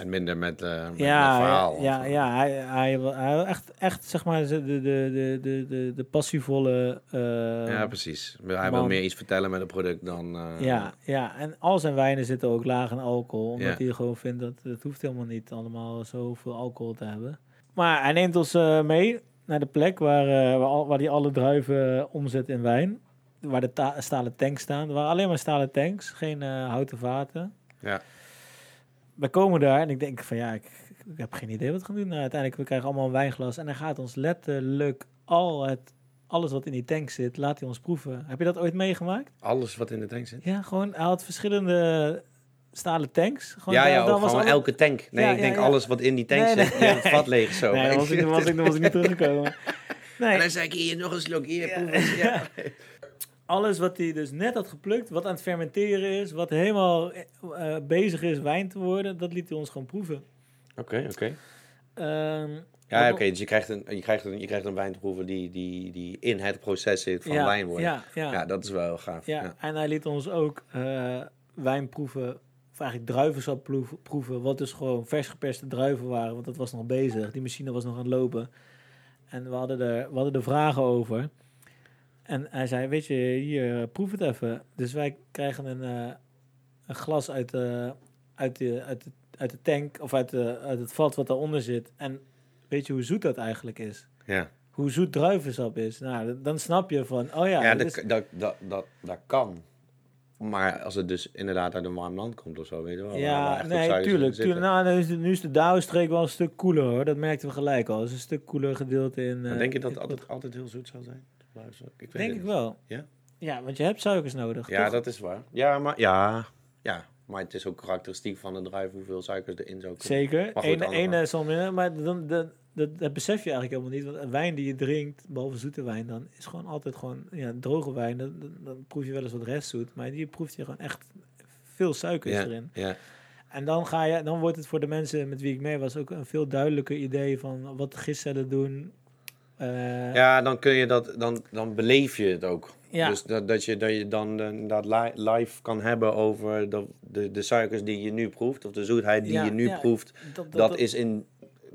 en minder met, uh, met, ja, verhaal. Ja, ja hij, hij, hij, echt, echt zeg maar de, de, de, de, de, de passievolle. Uh, ja, precies. Hij man. wil meer iets vertellen met het product dan. Uh, ja, ja, en al zijn wijnen zitten ook laag in alcohol. Omdat Ja. hij gewoon vindt dat het hoeft helemaal niet allemaal zoveel alcohol te hebben. Maar hij neemt ons mee naar de plek waar, waar, waar hij alle druiven omzet in wijn. Waar de ta- stalen tanks staan. Er waren alleen maar stalen tanks, geen houten vaten. Ja. We komen daar en ik denk van ja, ik, ik heb geen idee wat we gaan doen. Nou, uiteindelijk, we krijgen allemaal een wijnglas. En hij gaat ons letterlijk al het, alles wat in die tank zit, laat hij ons proeven. Heb je dat ooit meegemaakt? Alles wat in de tank zit? Ja, gewoon, hij had verschillende stalen tanks. Gewoon, ja, ja, ook was gewoon alle- elke tank. Nee, Ja, ik ja, denk ja. alles wat in die tank Nee, nee. zit, hebt het vat leeg zo. Nee, dan was ik, dan was ik, dan was ik niet teruggekomen. En Nee, dan zei ik hier nog een slok, hier, Ja. alles wat hij dus net had geplukt, wat aan het fermenteren is, wat helemaal eh, bezig is wijn te worden, dat liet hij ons gewoon proeven. Oké, oké. Ehm, Ja, oké, dus je krijgt, een, je, krijgt een, je krijgt een wijn te proeven die, die, die in het proces zit van ja, wijn worden. Ja, Ja, ja, dat is wel gaaf. ja. Ja. en hij liet ons ook eh, wijn proeven, of eigenlijk druivensap proeven, proeven, wat dus gewoon vers geperste druiven waren, want dat was nog bezig. Die machine was nog aan het lopen. En we hadden er, we hadden er vragen over. En hij zei, weet je, hier, proef het even. Dus wij krijgen een, eh, een glas uit de, uit, de, uit, de, uit de tank, of uit, de, uit het vat wat daaronder zit. En weet je hoe zoet dat eigenlijk is? Ja, Hoe zoet druivensap is? Nou, dan snap je van, oh ja, dat, is- dat, dat, dat, dat kan. Maar als het dus inderdaad uit een warm land komt of zo, weet je wel. Ja, nee, tuurlijk. tuurlijk. Nou, nu is de, nu is de Douwe-streek wel een stuk koeler hoor. Dat merkten we gelijk al. Het is een stuk koeler gedeelte in. Maar eh, denk je dat het altijd, altijd heel zoet zal zijn? Ik Denk ik wel. Ja? Ja, want je hebt suikers nodig. Ja, toch? dat is waar. Ja, maar, ja, ja, maar het is ook karakteristiek van de druif hoeveel suikers erin zou kunnen. Zeker. Eén ene zal minder, maar dan, dan, dat, dat besef je eigenlijk helemaal niet. Want een wijn die je drinkt, behalve zoete wijn, dan is gewoon altijd gewoon ja, droge wijn. Dan, dan, dan proef je wel eens wat restzoet. Maar die proeft je gewoon echt veel suikers ja, erin. ja, En dan, ga je, dan wordt het voor de mensen met wie ik mee was ook een veel duidelijker idee van wat gistcellen doen. Eh, ja, dan kun je dat, dan, dan beleef je het ook. Ja. Dus dat, dat, je, dat je dan eh, inderdaad li- live kan hebben over de, de, de suikers die je nu proeft, of de zoetheid die Ja, je nu ja, proeft. dat, Dat, is in.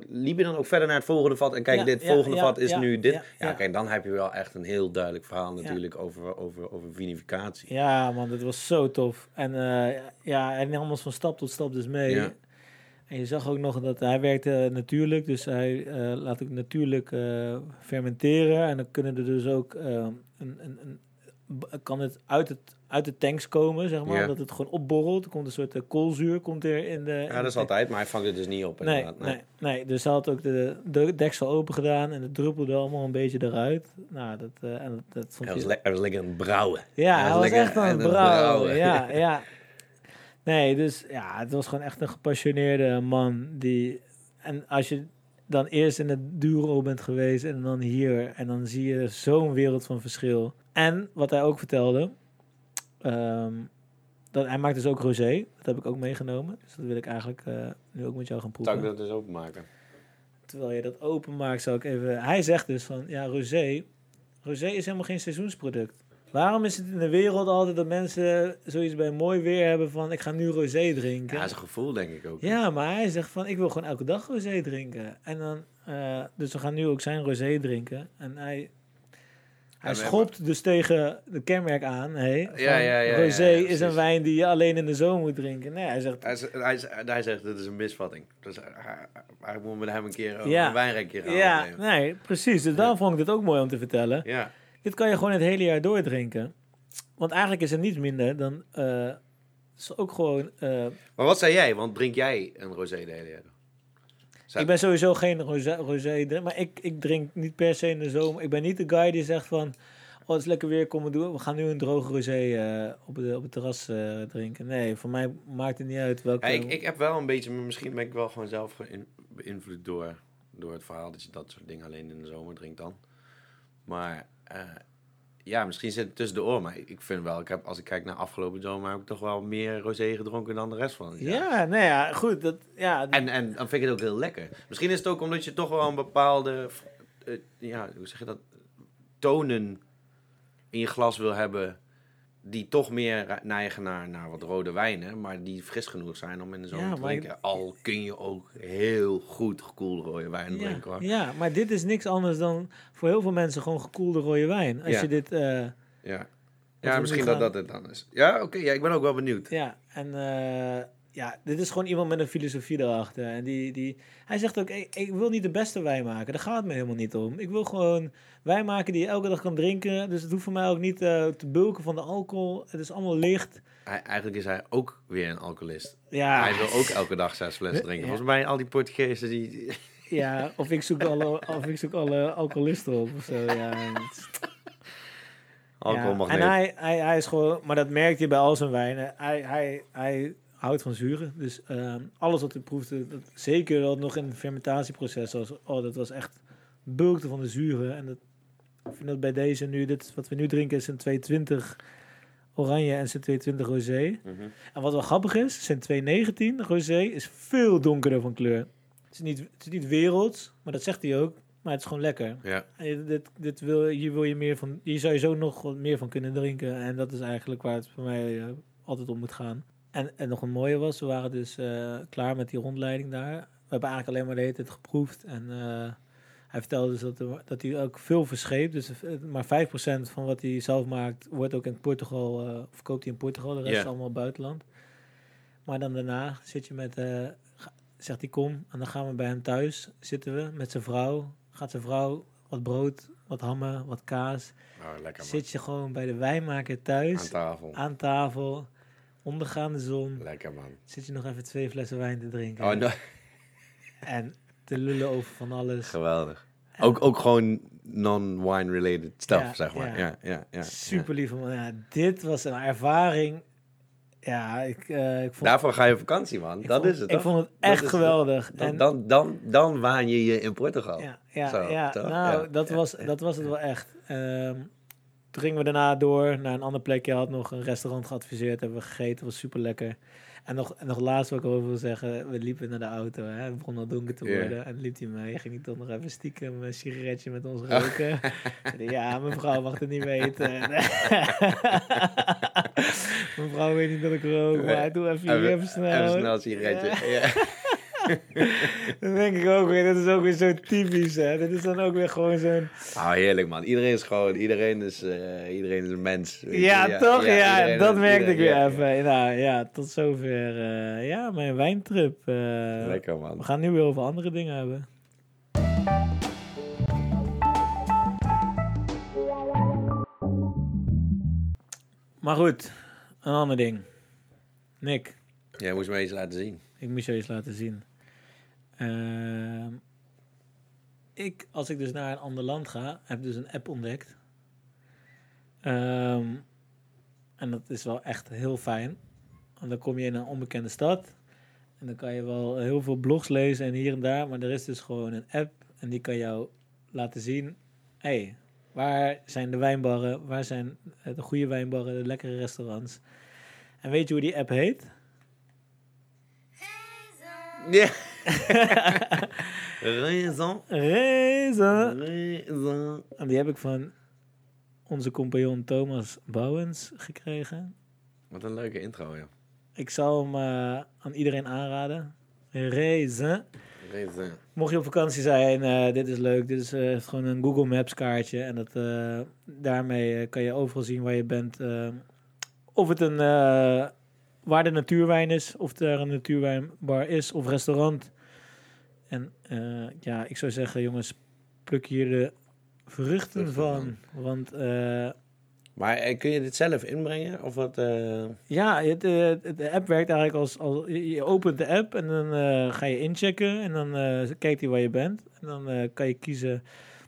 Liep je dan ook verder naar het volgende vat en kijk, dit volgende vat is nu dit. ja, kijk, dan heb je wel echt een heel duidelijk verhaal natuurlijk over, over, over vinificatie. Ja, man, dat was zo tof. En eh, ja, nam ons van stap tot stap dus mee. En je zag ook nog dat hij werkte natuurlijk, dus hij eh, laat ook natuurlijk eh, fermenteren. En dan kunnen er dus ook eh, een, een, een, kan het uit, het uit de tanks komen, zeg maar, Ja. dat het gewoon opborrelt. Er komt een soort eh, koolzuur komt er in de. in Ja, de dat is altijd, maar hij vangt het dus niet op. Nee, inderdaad. nee, nee. Dus hij had ook de, de deksel open gedaan en het druppelde allemaal een beetje eruit. Nou, dat, eh, en dat, dat vond Hij was, hij lekker aan het brouwen. ja, Hij hij was echt aan het aan het brouwen. brouwen. Ja, ja. Nee, dus ja, het was gewoon echt een gepassioneerde man. Die, en als je dan eerst in het Duro bent geweest en dan hier, en dan zie je zo'n wereld van verschil. En wat hij ook vertelde, ehm, dat, hij maakt dus ook rosé. Dat heb ik ook meegenomen. Dus dat wil ik eigenlijk eh, nu ook met jou gaan Zou proeven. ik dat dus openmaken? Terwijl je dat openmaakt, zou ik even... Hij zegt dus van, ja, rosé... Rosé is helemaal geen seizoensproduct. Waarom is het in de wereld altijd dat mensen zoiets bij mooi weer hebben van... ik ga nu rosé drinken? Ja, dat is een gevoel denk ik ook. Ja, maar hij zegt van, ik wil gewoon elke dag rosé drinken. En dan, eh, dus we gaan nu ook zijn rosé drinken. En hij, hij schopt dus tegen de kenmerk aan. Hey, Ja, ja, ja, rosé is een wijn die je alleen in de zomer moet drinken. Nee, hij zegt, Hij, hij, hij zegt, dit is een misvatting. Dus hij, hij, moet met hem een keer een wijnrek gaan ja, nee, precies. Dus daarom vond ik dit ook mooi om te vertellen. Ja. Dit kan je gewoon het hele jaar door drinken. Want eigenlijk is er niets minder dan, het is ook gewoon... eh, Maar wat zei jij? Want drink jij een rosé de hele jaar? Zou- Ik ben sowieso geen rosé, maar ik, ik drink niet per se in de zomer. Ik ben niet de guy die zegt van, oh het is lekker weer, kom maar doen. We gaan nu een droge rosé eh, op, de, op het terras drinken. Nee, voor mij maakt het niet uit welke... Ja, ik, ik heb wel een beetje, misschien ben ik wel gewoon zelf beïnvloed door, door het verhaal dat je dat soort dingen alleen in de zomer drinkt dan. Maar ja, misschien zit het tussen de oren. Maar ik vind wel, ik heb, als ik kijk naar afgelopen zomer, heb ik toch wel meer rosé gedronken dan de rest van het jaar. ja, nee, ja, goed. Dat, ja, En, en dan vind ik het ook heel lekker. Misschien is het ook omdat je toch wel een bepaalde, eh, ja, hoe zeg je dat, tonen in je glas wil hebben. Die toch meer neigen naar, naar wat rode wijnen, maar die fris genoeg zijn om in de zomer Ja, te maar drinken. Al kun je ook heel goed gekoelde rode wijn ja, drinken hoor. ja, maar dit is niks anders dan voor heel veel mensen gewoon gekoelde rode wijn. Als Ja. je dit... eh, Ja, ja misschien dat dat het dan is. Ja, oké, ja, ik ben ook wel benieuwd. Ja, en eh, ja, dit is gewoon iemand met een filosofie erachter. En die, die, hij zegt ook, ik, ik wil niet de beste wijn maken. Daar gaat het me helemaal niet om. Ik wil gewoon wijn maken die je elke dag kan drinken. Dus het hoeft voor mij ook niet eh, te bulken van de alcohol. Het is allemaal licht. Hij, eigenlijk is hij ook weer een alcoholist. Ja, Hij wil ook elke dag zes flessen drinken. Ja. Volgens mij al die Portugezen die... ja of, ik zoek alle, of ik zoek alle alcoholisten op of zo. Ja, Alcohol ja. mag En hij, hij, hij is gewoon, maar dat merkt je bij al zijn wijnen. Hij, hij, hij houdt van zuren. Dus ehm, alles wat hij proefde, dat, zeker dat nog in het fermentatieproces was. Oh, dat was echt bulkte van de zuren. En dat, ik vind dat bij deze nu, dit wat we nu drinken, is een 220 oranje en zijn 220 rosé. Mhm. En wat wel grappig is, zijn 219 rosé is veel donkerder van kleur. Het is niet, het is niet werelds, maar dat zegt hij ook. Maar het is gewoon lekker. Ja. En dit, dit wil, hier wil je meer van. Hier zou je zo nog wat meer van kunnen drinken. En dat is eigenlijk waar het voor mij eh, altijd om moet gaan. En, en nog een mooie was, we waren dus eh, klaar met die rondleiding daar. We hebben eigenlijk alleen maar de hele tijd geproefd. En eh, hij vertelde dus dat, er, dat hij ook veel verscheept. Dus eh, maar 5% van wat hij zelf maakt, wordt ook in Portugal, eh, of koopt hij in Portugal. De rest is allemaal buitenland. Maar dan daarna zit je met, zegt hij kom. En dan gaan we bij hem thuis, zitten we met zijn vrouw. Gaat zijn vrouw wat brood, wat hammen, wat kaas. Oh, lekker man. Zit je gewoon bij de wijnmaker Aan thuis, tafel. aan tafel, ondergaande zon. Lekker man. Zit je nog even twee flessen wijn te drinken. Oh, no. En te lullen over van alles. Geweldig. Ook, ook gewoon non-wine related stuff, Ja, zeg maar. ja. Ja, ja. Super lief. man. Ja, dit was een ervaring. Ja, ik, eh, ik vond, Daarvoor ga je op vakantie, man. ik dat vond- is het, Ik toch? vond het Dat echt het. geweldig. Dan, En- dan, dan, dan waan je je in Portugal. Ja, ja, Zo, nou, dat, was, dat was het wel echt. Ehm, toen gingen we daarna door naar een ander plekje. Had nog een restaurant geadviseerd, hebben we gegeten, was super lekker. En nog, en nog laatst wat ik over wil zeggen, we liepen naar de auto, hè. het begon al donker te worden. En liep hij mee, ging hij toch nog even stiekem een sigaretje met ons roken. Zei hij, ja, mevrouw mag het niet weten. mevrouw weet niet dat ik rook, maar doe even, hier even snel. Even snel een sigaretje. Ja. Dan denk ik ook weer, dat is ook weer zo typisch, hè. Dit is dan ook weer gewoon zo'n... Oh, heerlijk, man. Iedereen is gewoon... Iedereen is, eh, iedereen is een mens. Ja, toch? Ja, iedereen- dat merkte ik weer even. Nou ja, tot zover. eh, ja, mijn wijntrip. ja. Lekker, we man. gaan nu weer over andere dingen hebben. Maar goed, een ander ding. Nick, Jij moest me eens laten zien. ik moest je eens laten zien. Ehm, ik, als ik dus naar een ander land ga, heb dus een app ontdekt. Ehm, en dat is wel echt heel fijn. Want dan kom je in een onbekende stad. En dan kan je wel heel veel blogs lezen en hier en daar. Maar er is dus gewoon een app. En die kan jou laten zien. hey, waar zijn de wijnbarren? Waar zijn eh, de goede wijnbarren? De lekkere restaurants? En weet je hoe die app heet? Ja. Raison. Raison. Raison. En die heb ik van onze compagnon Thomas Bouwens gekregen. Wat een leuke intro, ja. Ik zou hem eh, aan iedereen aanraden. Raisin. Raison. Mocht je op vakantie zijn, eh, dit is leuk. Dit is eh, gewoon een Google Maps kaartje. En dat, daarmee kan je overal zien waar je bent. of het een, waar de natuurwijn is, of er een natuurwijnbar is, of restaurant. En eh, ja, ik zou zeggen, jongens, pluk hier de vruchten van. Want eh, Maar eh, kun je dit zelf inbrengen? Of wat? eh, Ja, het, de app werkt eigenlijk als, als je opent de app en dan ga je inchecken en dan kijkt hij waar je bent. En dan kan je kiezen.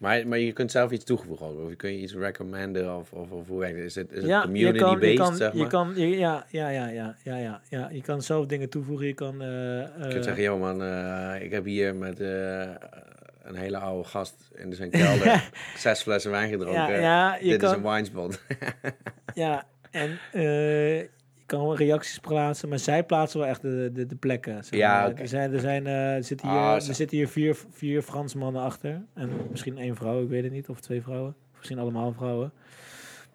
Maar, maar je kunt zelf iets toevoegen ook. Of kun je iets recommenden? Of, of, of hoe werkt het? Is het, is het ja, je community-based, je zeg maar? je kan, je- ja, ja, ja, ja, ja, ja, ja, je kan zelf dingen toevoegen. Je kan, eh, Je eh, kunt zeggen, joh man, eh, ik heb hier met eh, een hele oude gast in zijn kelder zes flessen wijn gedronken. ja, ja, je Dit is een winespot. ja, en eh, je kan wel reacties plaatsen, maar zij plaatsen wel echt de, de, de plekken. zeg Ja, maar. Er zijn, er, zijn, eh, zitten hier, Ah, er zitten hier vier, vier Fransmannen achter. En misschien één vrouw, ik weet het niet. Of twee vrouwen. Of misschien allemaal vrouwen.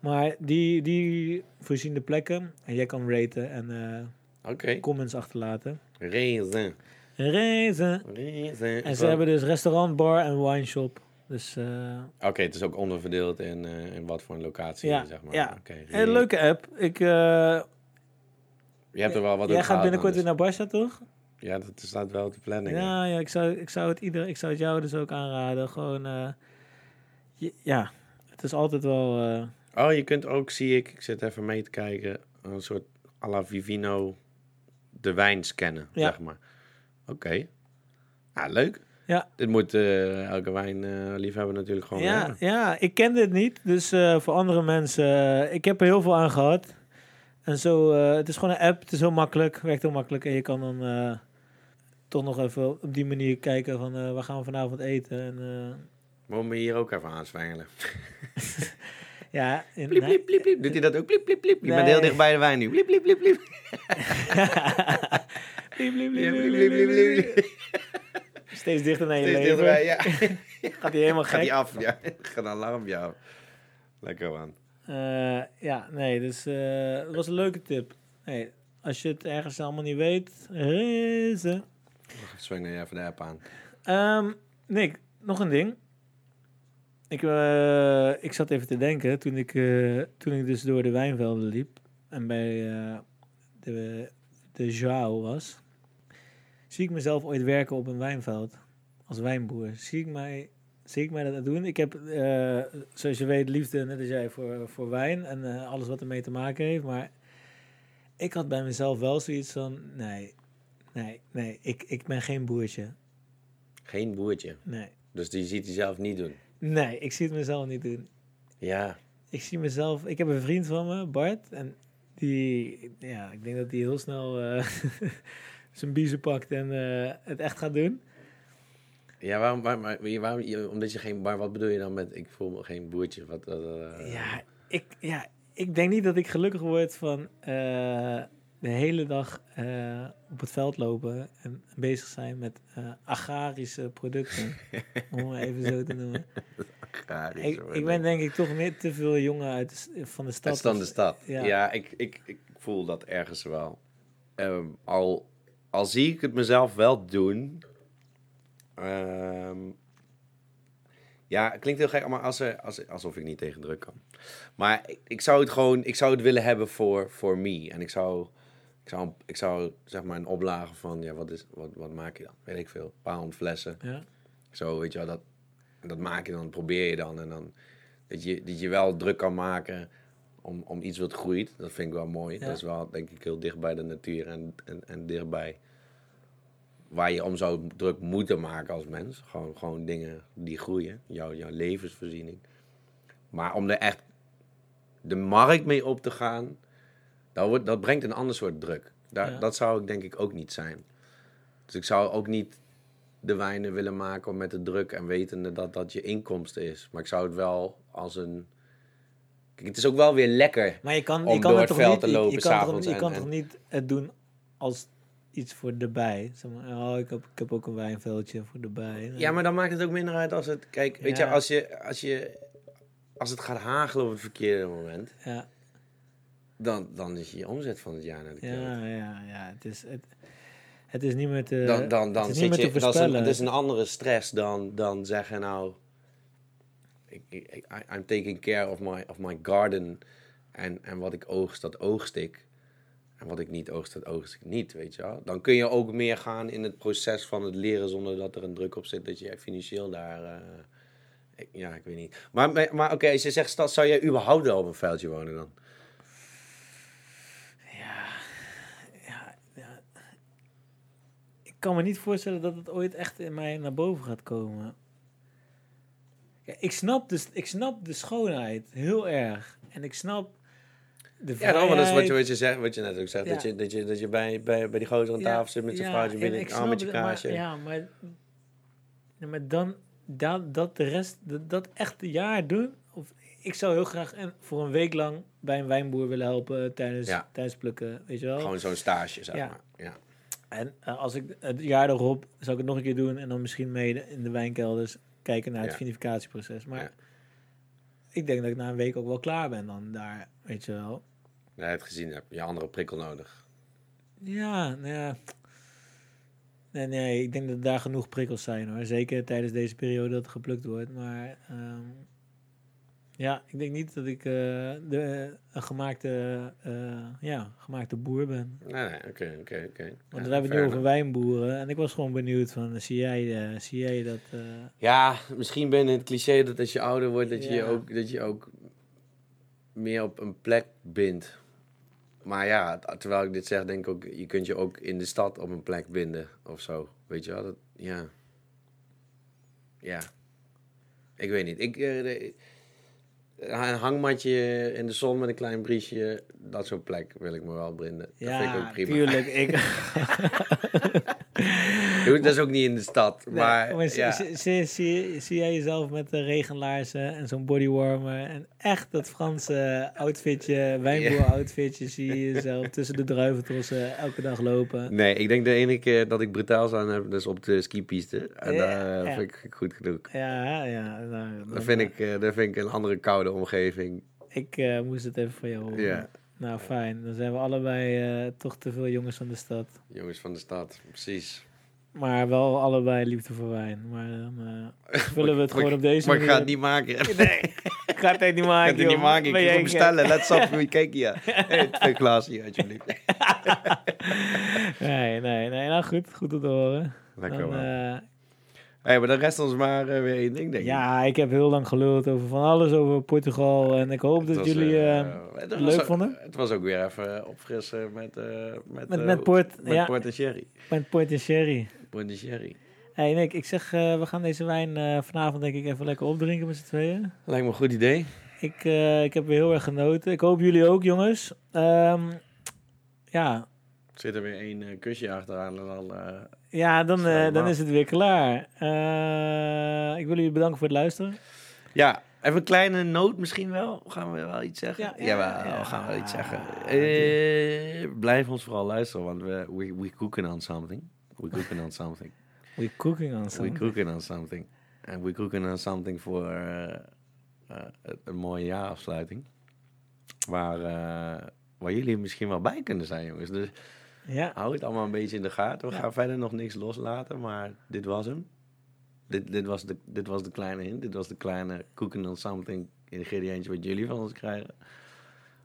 Maar die, die voorzien de plekken. En jij kan raten en eh, comments achterlaten. Raisin. Reizen. Raisin. En ze hebben dus restaurant, bar en wineshop. Dus eh, Oké, het is ook onderverdeeld in, in wat voor een locatie, Ja, zeg maar. ja. Oké, een leuke app. Ik, Je hebt er wel wat jij gaat binnenkort weer dan, naar Barça, toch? dus. Ja, dat staat wel op de planning. ja. Ja, ik, zou, ik, zou het ieder, ik zou het jou dus ook aanraden. Gewoon, eh, je- ja, het is altijd wel... eh, Oh, je kunt ook, zie ik, ik zit even mee te kijken, een soort à la Vivino de wijn scannen, Ja. zeg maar. Oké. Ja, leuk. Ja. Dit moet eh, elke wijnliefhebber natuurlijk gewoon ja, hebben. ja, ik kende het niet. Dus voor andere mensen, ik heb er heel veel aan gehad. En zo, eh, het is gewoon een app. Het is heel makkelijk, werkt heel makkelijk. En je kan dan eh, toch nog even op die manier kijken van eh, waar gaan we vanavond eten. En, me hier ook even aanzwengelen. ja, in, Bliep, bliep, bliep, bliep. Doet hij dat ook? Bliep, bliep, bliep. Je bent heel dicht bij de wijn nu. Bliep, bliep, bliep, bliep. Bliep, bliep, bliep, Bliep, bliep, bliep, bliep, bliep, bliep. bliep. Steeds dichter naar je Steeds leven. dichterbij, ja. Gaat hij helemaal Gaat hij gek. af, ja. Gaat een alarmpje af. Lekker man. Eh, ja, nee, dus eh, het was een leuke tip. Hey, als je het ergens allemaal niet weet, reizen. Zweng je even de app aan. Ehm, Nick, nog een ding. Ik, eh, ik zat even te denken toen ik, toen ik dus door de wijnvelden liep en bij de, de Joao was. Zie ik mezelf ooit werken op een wijnveld als wijnboer? Zie ik mij, zie ik mij dat doen? Ik heb, eh, zoals je weet, liefde, net als jij, voor, voor wijn en eh, alles wat ermee te maken heeft. Maar ik had bij mezelf wel zoiets van, nee, nee, nee, ik, ik ben geen boertje. Geen boertje. Nee. Dus die ziet hij zelf niet doen. Nee, ik zie het mezelf niet doen. Ja. Ik zie mezelf... Ik heb een vriend van me, Bart. En die... Ja, ik denk dat hij heel snel eh, zijn biezen pakt en het echt gaat doen. Ja, waarom, waarom, waarom, waarom- je- omdat je geen, maar wat bedoel je dan met, ik voel me geen boertje? Wat, eh, Ja, ik, ja, ik denk niet dat ik gelukkig word van eh, de hele dag eh, op het veld lopen en bezig zijn met agrarische producten. om het even zo te noemen. agrarisch Ik, ben denk ik toch meer te veel jongen uit de, van de stad. Is dan de stad. Ja. Ja, ik, ik, ik voel dat ergens wel. Ehm, al, al zie ik het mezelf wel doen. Ehm, ja, het klinkt heel gek, maar als er, als, alsof ik niet tegen druk kan. Maar ik, ik zou het gewoon, ik zou het willen hebben voor, voor me. En ik zou, ik zou, ik zou zeg maar een oplage van, ja, wat, is, wat, wat maak je dan? Weet ik veel, een paar flessen. Ja. Zo, weet je wel, dat, dat maak je dan, probeer je dan. En dan dat je, dat je wel druk kan maken om, om iets wat groeit. Dat vind ik wel mooi. Ja. Dat is wel, denk ik, heel dicht bij de natuur en, en, en dichtbij waar je om zou druk moeten maken als mens. Gewoon, gewoon dingen die groeien, jouw, jouw levensvoorziening. Maar om er echt de markt mee op te gaan, dat, wordt, dat brengt een ander soort druk. Daar, Ja. Dat zou ik denk ik ook niet zijn. Dus ik zou ook niet de wijnen willen maken met de druk en wetende dat dat je inkomsten is. Maar ik zou het wel als een... Kijk, het is ook wel weer lekker. Maar je kan, Om je kan door het het toch veld niet, te je- lopen je, kan, toch, je en- kan en- toch niet het doen als iets voor erbij. Zeg maar, oh, ik heb, ik heb ook een wijnveldje voor erbij. Ja, maar dan maakt het ook minder uit als het... Kijk, weet je, als je... Als je als het gaat hagelen op het verkeerde moment, Ja, dan, dan is je omzet van het jaar naar de ja, ja, ja. Het is, het, het is niet meer te, dan, dan, dan het is zit je, dat is een, is een andere stress dan, dan zeggen nou, ik, I'm taking care of my, of my garden en, en wat ik oogst, dat oogst ik. En wat ik niet oogst, dat oogst ik niet, weet je wel. Dan kun je ook meer gaan in het proces van het leren zonder dat er een druk op zit dat je financieel daar... eh, ja, ik weet niet. Maar, maar, oké, als je zegt stad, zou jij überhaupt wel op een veldje wonen dan? Ja, ja. Ik kan me niet voorstellen dat het ooit echt in mij naar boven gaat komen. Ik, snap de, ik snap de schoonheid heel erg. En ik snap de Ja, dat is wat je, wat je, zegt, wat je net ook zegt. Ja. Dat je, dat je, dat je bij, bij, bij die gozer aan Ja, tafel zit met zijn vrouwtje en binnen, aan met je maar- kaasje. ja, maar, maar dan dat, dat de rest, dat, dat echt een jaar doen. Of, ik zou heel graag voor een week lang bij een wijnboer willen helpen tijdens, tijdens plukken. Weet je wel? Gewoon zo'n stage, zeg maar. Ja. En eh, als ik het jaar erop, zou ik het nog een keer doen en dan misschien mee in de wijnkelders kijken naar het vinificatieproces. Maar ik denk dat ik na een week ook wel klaar ben dan daar, weet je wel. Je het gezien hebt, je andere prikkel nodig. Ja, nou ja. Nee, nee, ik denk dat daar genoeg prikkels zijn hoor. Zeker tijdens deze periode dat er geplukt wordt. Maar ehm, ja, ik denk niet dat ik eh, de, een gemaakte, eh, ja, gemaakte boer ben. Nee, nee, oké, oké, oké. Want Ja, we hebben het nu over wijnboeren. En ik was gewoon benieuwd van, zie jij, eh, zie jij dat... eh, Ja, misschien ben je het cliché dat als je ouder wordt, dat je, ook, dat je ook meer op een plek bindt. Maar ja, terwijl ik dit zeg, denk ik ook, je kunt je ook in de stad op een plek binden of zo. Weet je wel? Dat, ja. Ja. Ik weet niet. Ik, eh, de- een hangmatje in de zon met een klein briesje, dat soort plek wil ik me wel brinden. Dat vind ik ja, ook prima. tuurlijk. Ik, Dat is ook niet in de stad, Nee, maar, ja. zie, zie, zie, jij jezelf met de regenlaarzen en zo'n bodywarmer en echt dat Franse outfitje, wijnboer-outfitje, zie je jezelf tussen de druiventrossen elke dag lopen? Nee, ik denk de ene keer dat ik brutaal aan heb, dus op de skipiste. En Ja, daar ja. vind ik goed genoeg. Ja, ja. Nou, Dat vind, ik, eh, dat vind ik een andere koude omgeving. Ik eh, moest het even van jou horen. Ja, Nou, fijn. Dan zijn we allebei eh, toch te veel jongens van de stad. jongens van de stad, precies. Maar wel allebei liefde voor wijn. Maar dan eh, vullen we het gewoon op deze Maar ik manier. ga het niet maken. Ik Nee, ik ga het echt niet ga maken, het niet maken. Ik ga het bestellen. Let's up. Kijk hier. Hey, twee glazen hier, alsjeblieft. Nee, nee, nee. Nou, goed. Goed om te horen. Lekker Dan, eh, Hey, maar dan rest ons maar eh, weer één ding, denk ik. ja, ik heb heel lang geluld over van alles over Portugal. En ik hoop dat was, jullie... eh, het leuk ook- vonden? Het was ook weer even opfrissen met... met, Met- met port, Met ja. port en sherry. met Port en Sherry. Sherry. Hey Nick, ik zeg, eh, we gaan deze wijn eh, vanavond denk ik even lekker opdrinken met z'n tweeën. Lijkt me een goed idee. Ik, eh, ik heb weer heel erg genoten. Ik hoop jullie ook, jongens. Ehm, ja, Zit er weer één kusje achteraan en dan... ja dan, dan is het weer klaar. Ik wil jullie bedanken voor het luisteren. Ja, even een kleine noot misschien wel. Gaan we wel iets zeggen? Ja, Ja, ja, Jawel, ja. gaan we wel iets zeggen. Eh, blijf ons vooral luisteren, want we we, we cooking on something. We cooking on something. We're cooking on We something. cooking on something. En we cooking on something voor eh, eh, een mooie jaarafsluiting. Waar, eh, waar jullie misschien wel bij kunnen zijn, jongens. Dus Ja, hou het allemaal een beetje in de gaten. We Ja. gaan verder nog niks loslaten, maar dit was hem. Dit, dit, was de, dit was de kleine hint. Dit was de kleine cooking on something ingrediëntje wat jullie van ons krijgen.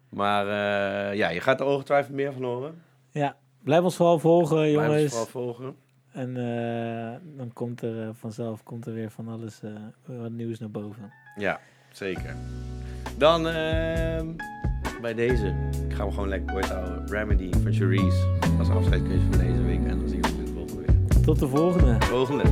Maar eh, ja, je gaat er ongetwijfeld meer van horen. ja. Blijf ons vooral volgen, Blijf ons jongens. vooral volgen. En eh, dan komt er eh, vanzelf komt er weer van alles eh, wat nieuws naar boven. Ja, zeker. Dan ehm, bij deze. Ik ga hem gewoon lekker kort houden. Remedy van Cherise. Als afscheidskusje van deze week. En dan zien we jullie de volgende week. Tot de volgende. Volgende.